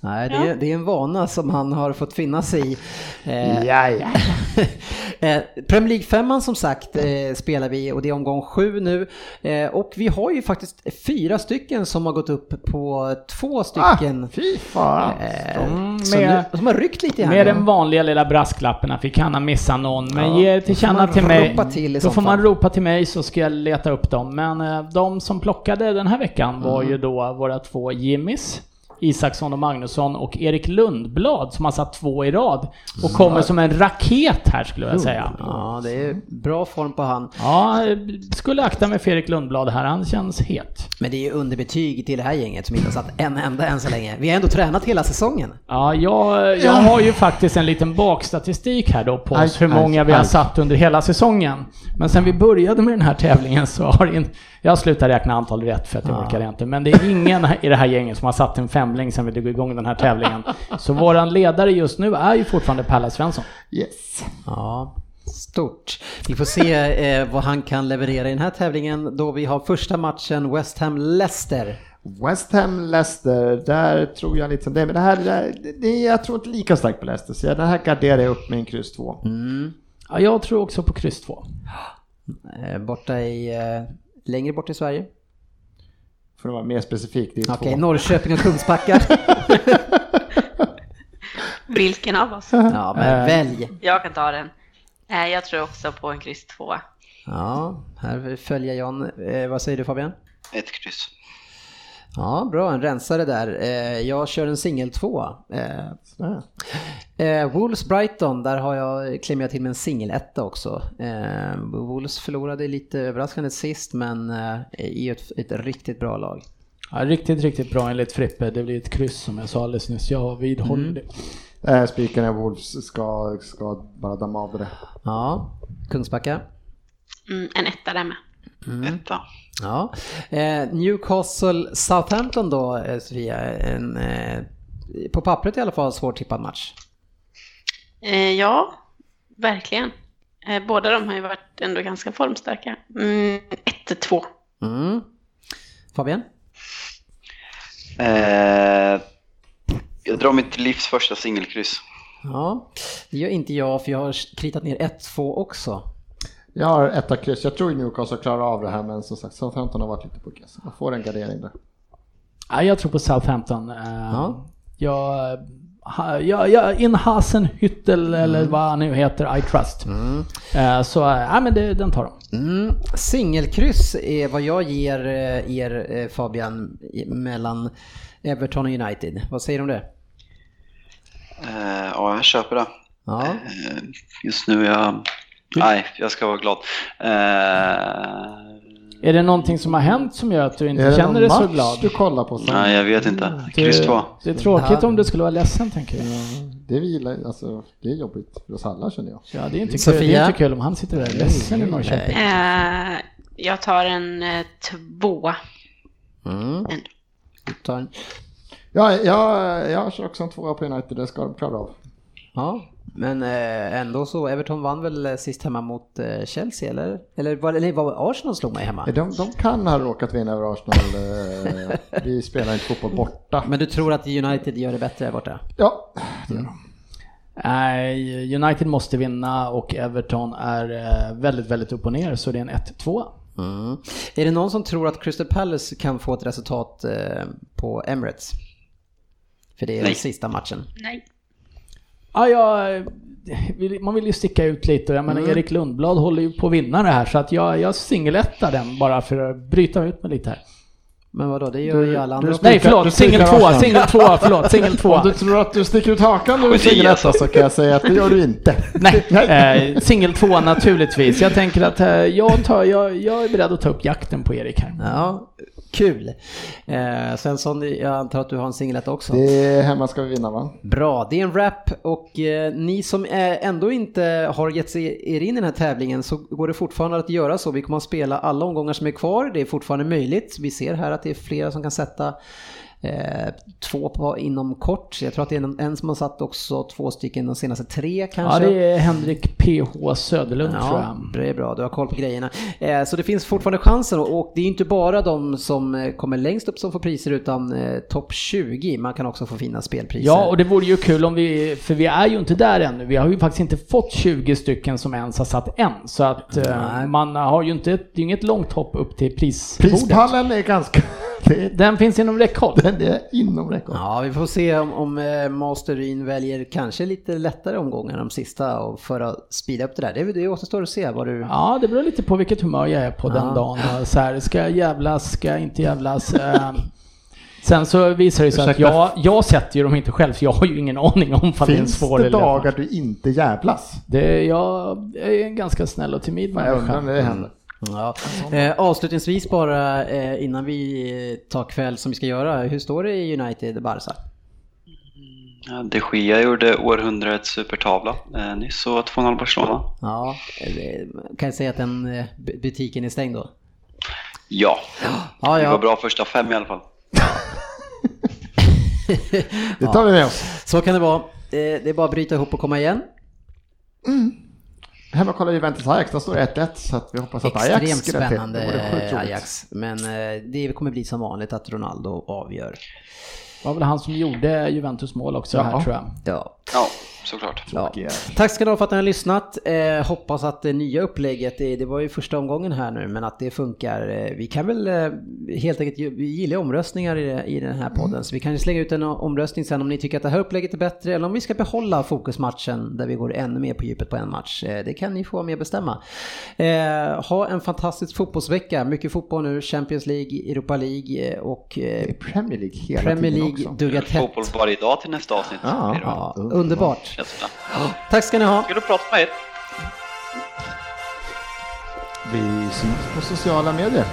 Nej, det är, det är en vana som han har fått finna sig i. Eh, Ja, ja. Eh, Premier League-femman som sagt eh, spelar vi och det är omgång sju nu. Eh, och vi har ju faktiskt fyra stycken som har gått upp på två stycken. Ah, fy fan. eh, så med- nu, som har ryckt lite här Med. Vanliga lilla brasklappen att vi kan ha missat någon, men Ja, ge då till mig. till då får man ropa till mig så ska jag leta upp dem. Men eh, de som plockade den här veckan var Mm. ju då våra två Jimmys. Isaksson och Magnusson och Erik Lundblad som har satt två i rad och kommer som en raket här skulle jag säga. Ja, det är bra form på han. Ja, skulle akta mig för Erik Lundblad här, han känns het. Men det är ju underbetyg till det här gänget som inte har satt en enda än så länge. Vi har ändå tränat hela säsongen. Ja, jag, jag har ju faktiskt en liten bakstatistik här då på oss hur många vi har satt under hela säsongen. Men sen vi började med den här tävlingen så har det inte... Jag slutar räkna antal rätt för att jag Ja. orkar inte. Men det är ingen i det här gänget som har satt en femling sen vi drog igång den här tävlingen. Så våran ledare just nu är ju fortfarande Pelle Svensson. Yes. Ja, stort. Vi får se eh, vad han kan leverera i den här tävlingen då vi har första matchen West Ham-Leicester. West Ham, Leicester, där tror jag liksom det. Men det här, det, det, jag tror inte lika starkt på Leicester. Så jag- den här garderar jag upp med en kryss 2. Mm. Ja, jag tror också på kryss 2. Eh, borta i, eh, längre bort i Sverige. För att vara mer specifik, det är Okej, två. Norrköping och Kungsbacka. Vilken av oss? Ja, men Eh. välj. Jag kan ta den. Eh, Jag tror också på en kryss 2. Ja, här följer John. Eh, vad säger du Fabian? Ett kryss. Ja, bra, en rensare där. Eh, jag kör en singel tvåa. Eh. Eh, Wolves Brighton, där har jag jag till med en singeletta också. Eh, Wolves förlorade lite överraskande sist men är ett, ett riktigt bra lag. Ja, riktigt, riktigt bra enligt Frippe. Det blir ett kryss som jag sa alldeles nyss. Jag vidhåller det. Eh, Spiken av Wolves ska, ska bara damma av det. Ja, Kungsbacka. Mm, en etta där med. Etta. Ja. Eh, Newcastle Southampton då eh, Sofia, en, eh, på pappret i alla fall svårt tippad match. Eh, Ja, verkligen. Båda de har ju varit ändå ganska formstarka. Mm, 1-2. Mm. Fabian? Eh, jag drar mitt livs första singelkryss. Ja, det gör inte jag för jag har kritat ner 1-2 också. Jag har etta kryss. Jag tror Newcastle klarar av det här men som sagt Southampton har varit lite på gräs. Man får en gardering där. Ja, jag tror på Southampton. Eh, Ja. Jag, ha, jag, jag, in Hasenhüttel eller Mm. vad han nu heter, I trust. Eh, Så, eh, ja men det, den tar de. Mm. Singelkryss är vad jag ger er Fabian mellan Everton och United. Vad säger du om det? Ja, jag köper det. Ja, just nu är jag... Nej, jag ska vara glad. Eh, Är det någonting som har hänt som gör att du inte är det känner dig så glad? du kollar på? Som, nej, jag vet inte. Kryss Det, två. det är tråkigt om du skulle vara ledsen tänker jag. Det, vilar, alltså, det är jobbigt för oss alla känner jag. Ja, det är inte, kul. Det är inte kul om han sitter där ledsen i Norrköping. Eh, Jag tar en eh, tvåa. mm. Du tar en- Ja, jag, jag kör också en tvåa på United, det ska de klara av. ja. Men eh, ändå så, Everton vann väl eh, sist hemma mot eh, Chelsea eller? Eller var, eller var Arsenal slog mig hemma? De, de kan ha råkat vinna över Arsenal. eh, Vi spelar inte fotboll borta. Men du tror att United gör det bättre där borta? Ja, det gör de. Nej, United måste vinna och Everton är väldigt, väldigt upp och ner så det är en 1-2. Mm. Är det någon som tror att Crystal Palace kan få ett resultat på Emirates? För det är den Nej. sista matchen. Nej. Ja, jag, man vill ju sticka ut lite och jag menar Erik Lundblad håller ju på att vinna det här så att jag, jag singelettar den bara för att bryta ut mig lite här. Men vadå, det gör ju alla andra. du-. Nej förlåt, singel spikar 2, Arsenal. singel 2, förlåt, singel 2. Om du tror att du sticker ut hakan nu singeletta så kan jag säga att det gör du inte. Nej, eh, singel 2 naturligtvis. Jag tänker att eh, jag, tar, jag, jag är beredd att ta upp jakten på Erik här. Ja, kul. Eh, Svensson, jag antar att du har en singlet också? Det är hemma ska vi vinna va? Bra, det är en wrap och eh, ni som eh, ändå inte har gett sig er in i den här tävlingen så går det fortfarande att göra så. Vi kommer att spela alla omgångar som är kvar. Det är fortfarande möjligt. Vi ser här att det är flera som kan sätta eh, två på inom kort. Jag tror att det är en, en som har satt också två stycken de senaste tre Ja, kanske. det är Henrik PH Söderlund tror Ja, jag. det är bra. Du har koll på grejerna. Eh, så det finns fortfarande chansen och- och det är inte bara de som eh, kommer längst upp som får priser utan eh, topp 20. Man kan också få fina spelpriser. Ja, och det vore ju kul om vi, för vi är ju inte där ännu. Vi har ju faktiskt inte fått 20 stycken som ens har satt än. Så att eh, man har ju inte, det är inget långt hopp upp till prisbordet. Prispallen är ganska... Det Den finns inom räckhåll. den är inom räckhåll. Ja, vi får se om, om eh, Masterin väljer kanske lite lättare omgångar de sista och för att speeda upp det där. Det, det återstår att se vad du... Ja, det beror lite på vilket humör jag är på den Ja. dagen. Och Så här, ska jag jävlas, ska jag inte jävlas? Eh, Sen så visar det sig att Ursäkta. jag, jag sätter ju dem inte själv, så jag har ju ingen aning om ifall det är en Finns svår det eller lätt dagar du inte jävlas? Det, jag är en ganska snäll och timid Jag undrar människa. när det händer. Ja. Eh, avslutningsvis bara eh, innan vi tar kväll som vi ska göra. Hur står det i United Barca? Ja, De Gia gjorde århundradets supertavla eh, nyss och 2-0 Barcelona. Ja, eh, kan jag säga att den eh, bu- butiken är stängd då? Ja, Ja, det ja. var bra första fem i alla fall. Det tar vi med oss. Så kan det vara. Eh, det är bara att bryta ihop och komma igen. Hemma kollar Juventus Ajax, där står det 1-1 så att vi hoppas att Ajax Extremt skräller till. spännande Det. Ajax. Men eh, det kommer bli som vanligt att Ronaldo avgör. Det var väl han som gjorde Juventus mål också Ja. här tror jag. Ja. Ja, såklart. Ja. Tack ska ni ha för att ni har lyssnat. Eh, hoppas att det nya upplägget, det, det var ju första omgången här nu, men att det funkar. Eh, vi kan väl eh, helt enkelt, vi gillar omröstningar i, i den här podden, så vi kan ju slänga ut en omröstning sen om ni tycker att det här upplägget är bättre eller om vi ska behålla fokusmatchen där vi går ännu mer på djupet på en match. Eh, det kan ni få med och bestämma. Eh, ha en fantastisk fotbollsvecka, mycket fotboll nu, Champions League, Europa League eh, och eh, Premier League hela Premier tiden League också. duggar Fotboll tätt. varje dag till nästa avsnitt. Ja, Underbart. det. Tack ska ni ha. Kul att prata med er. Vi syns på sociala medier.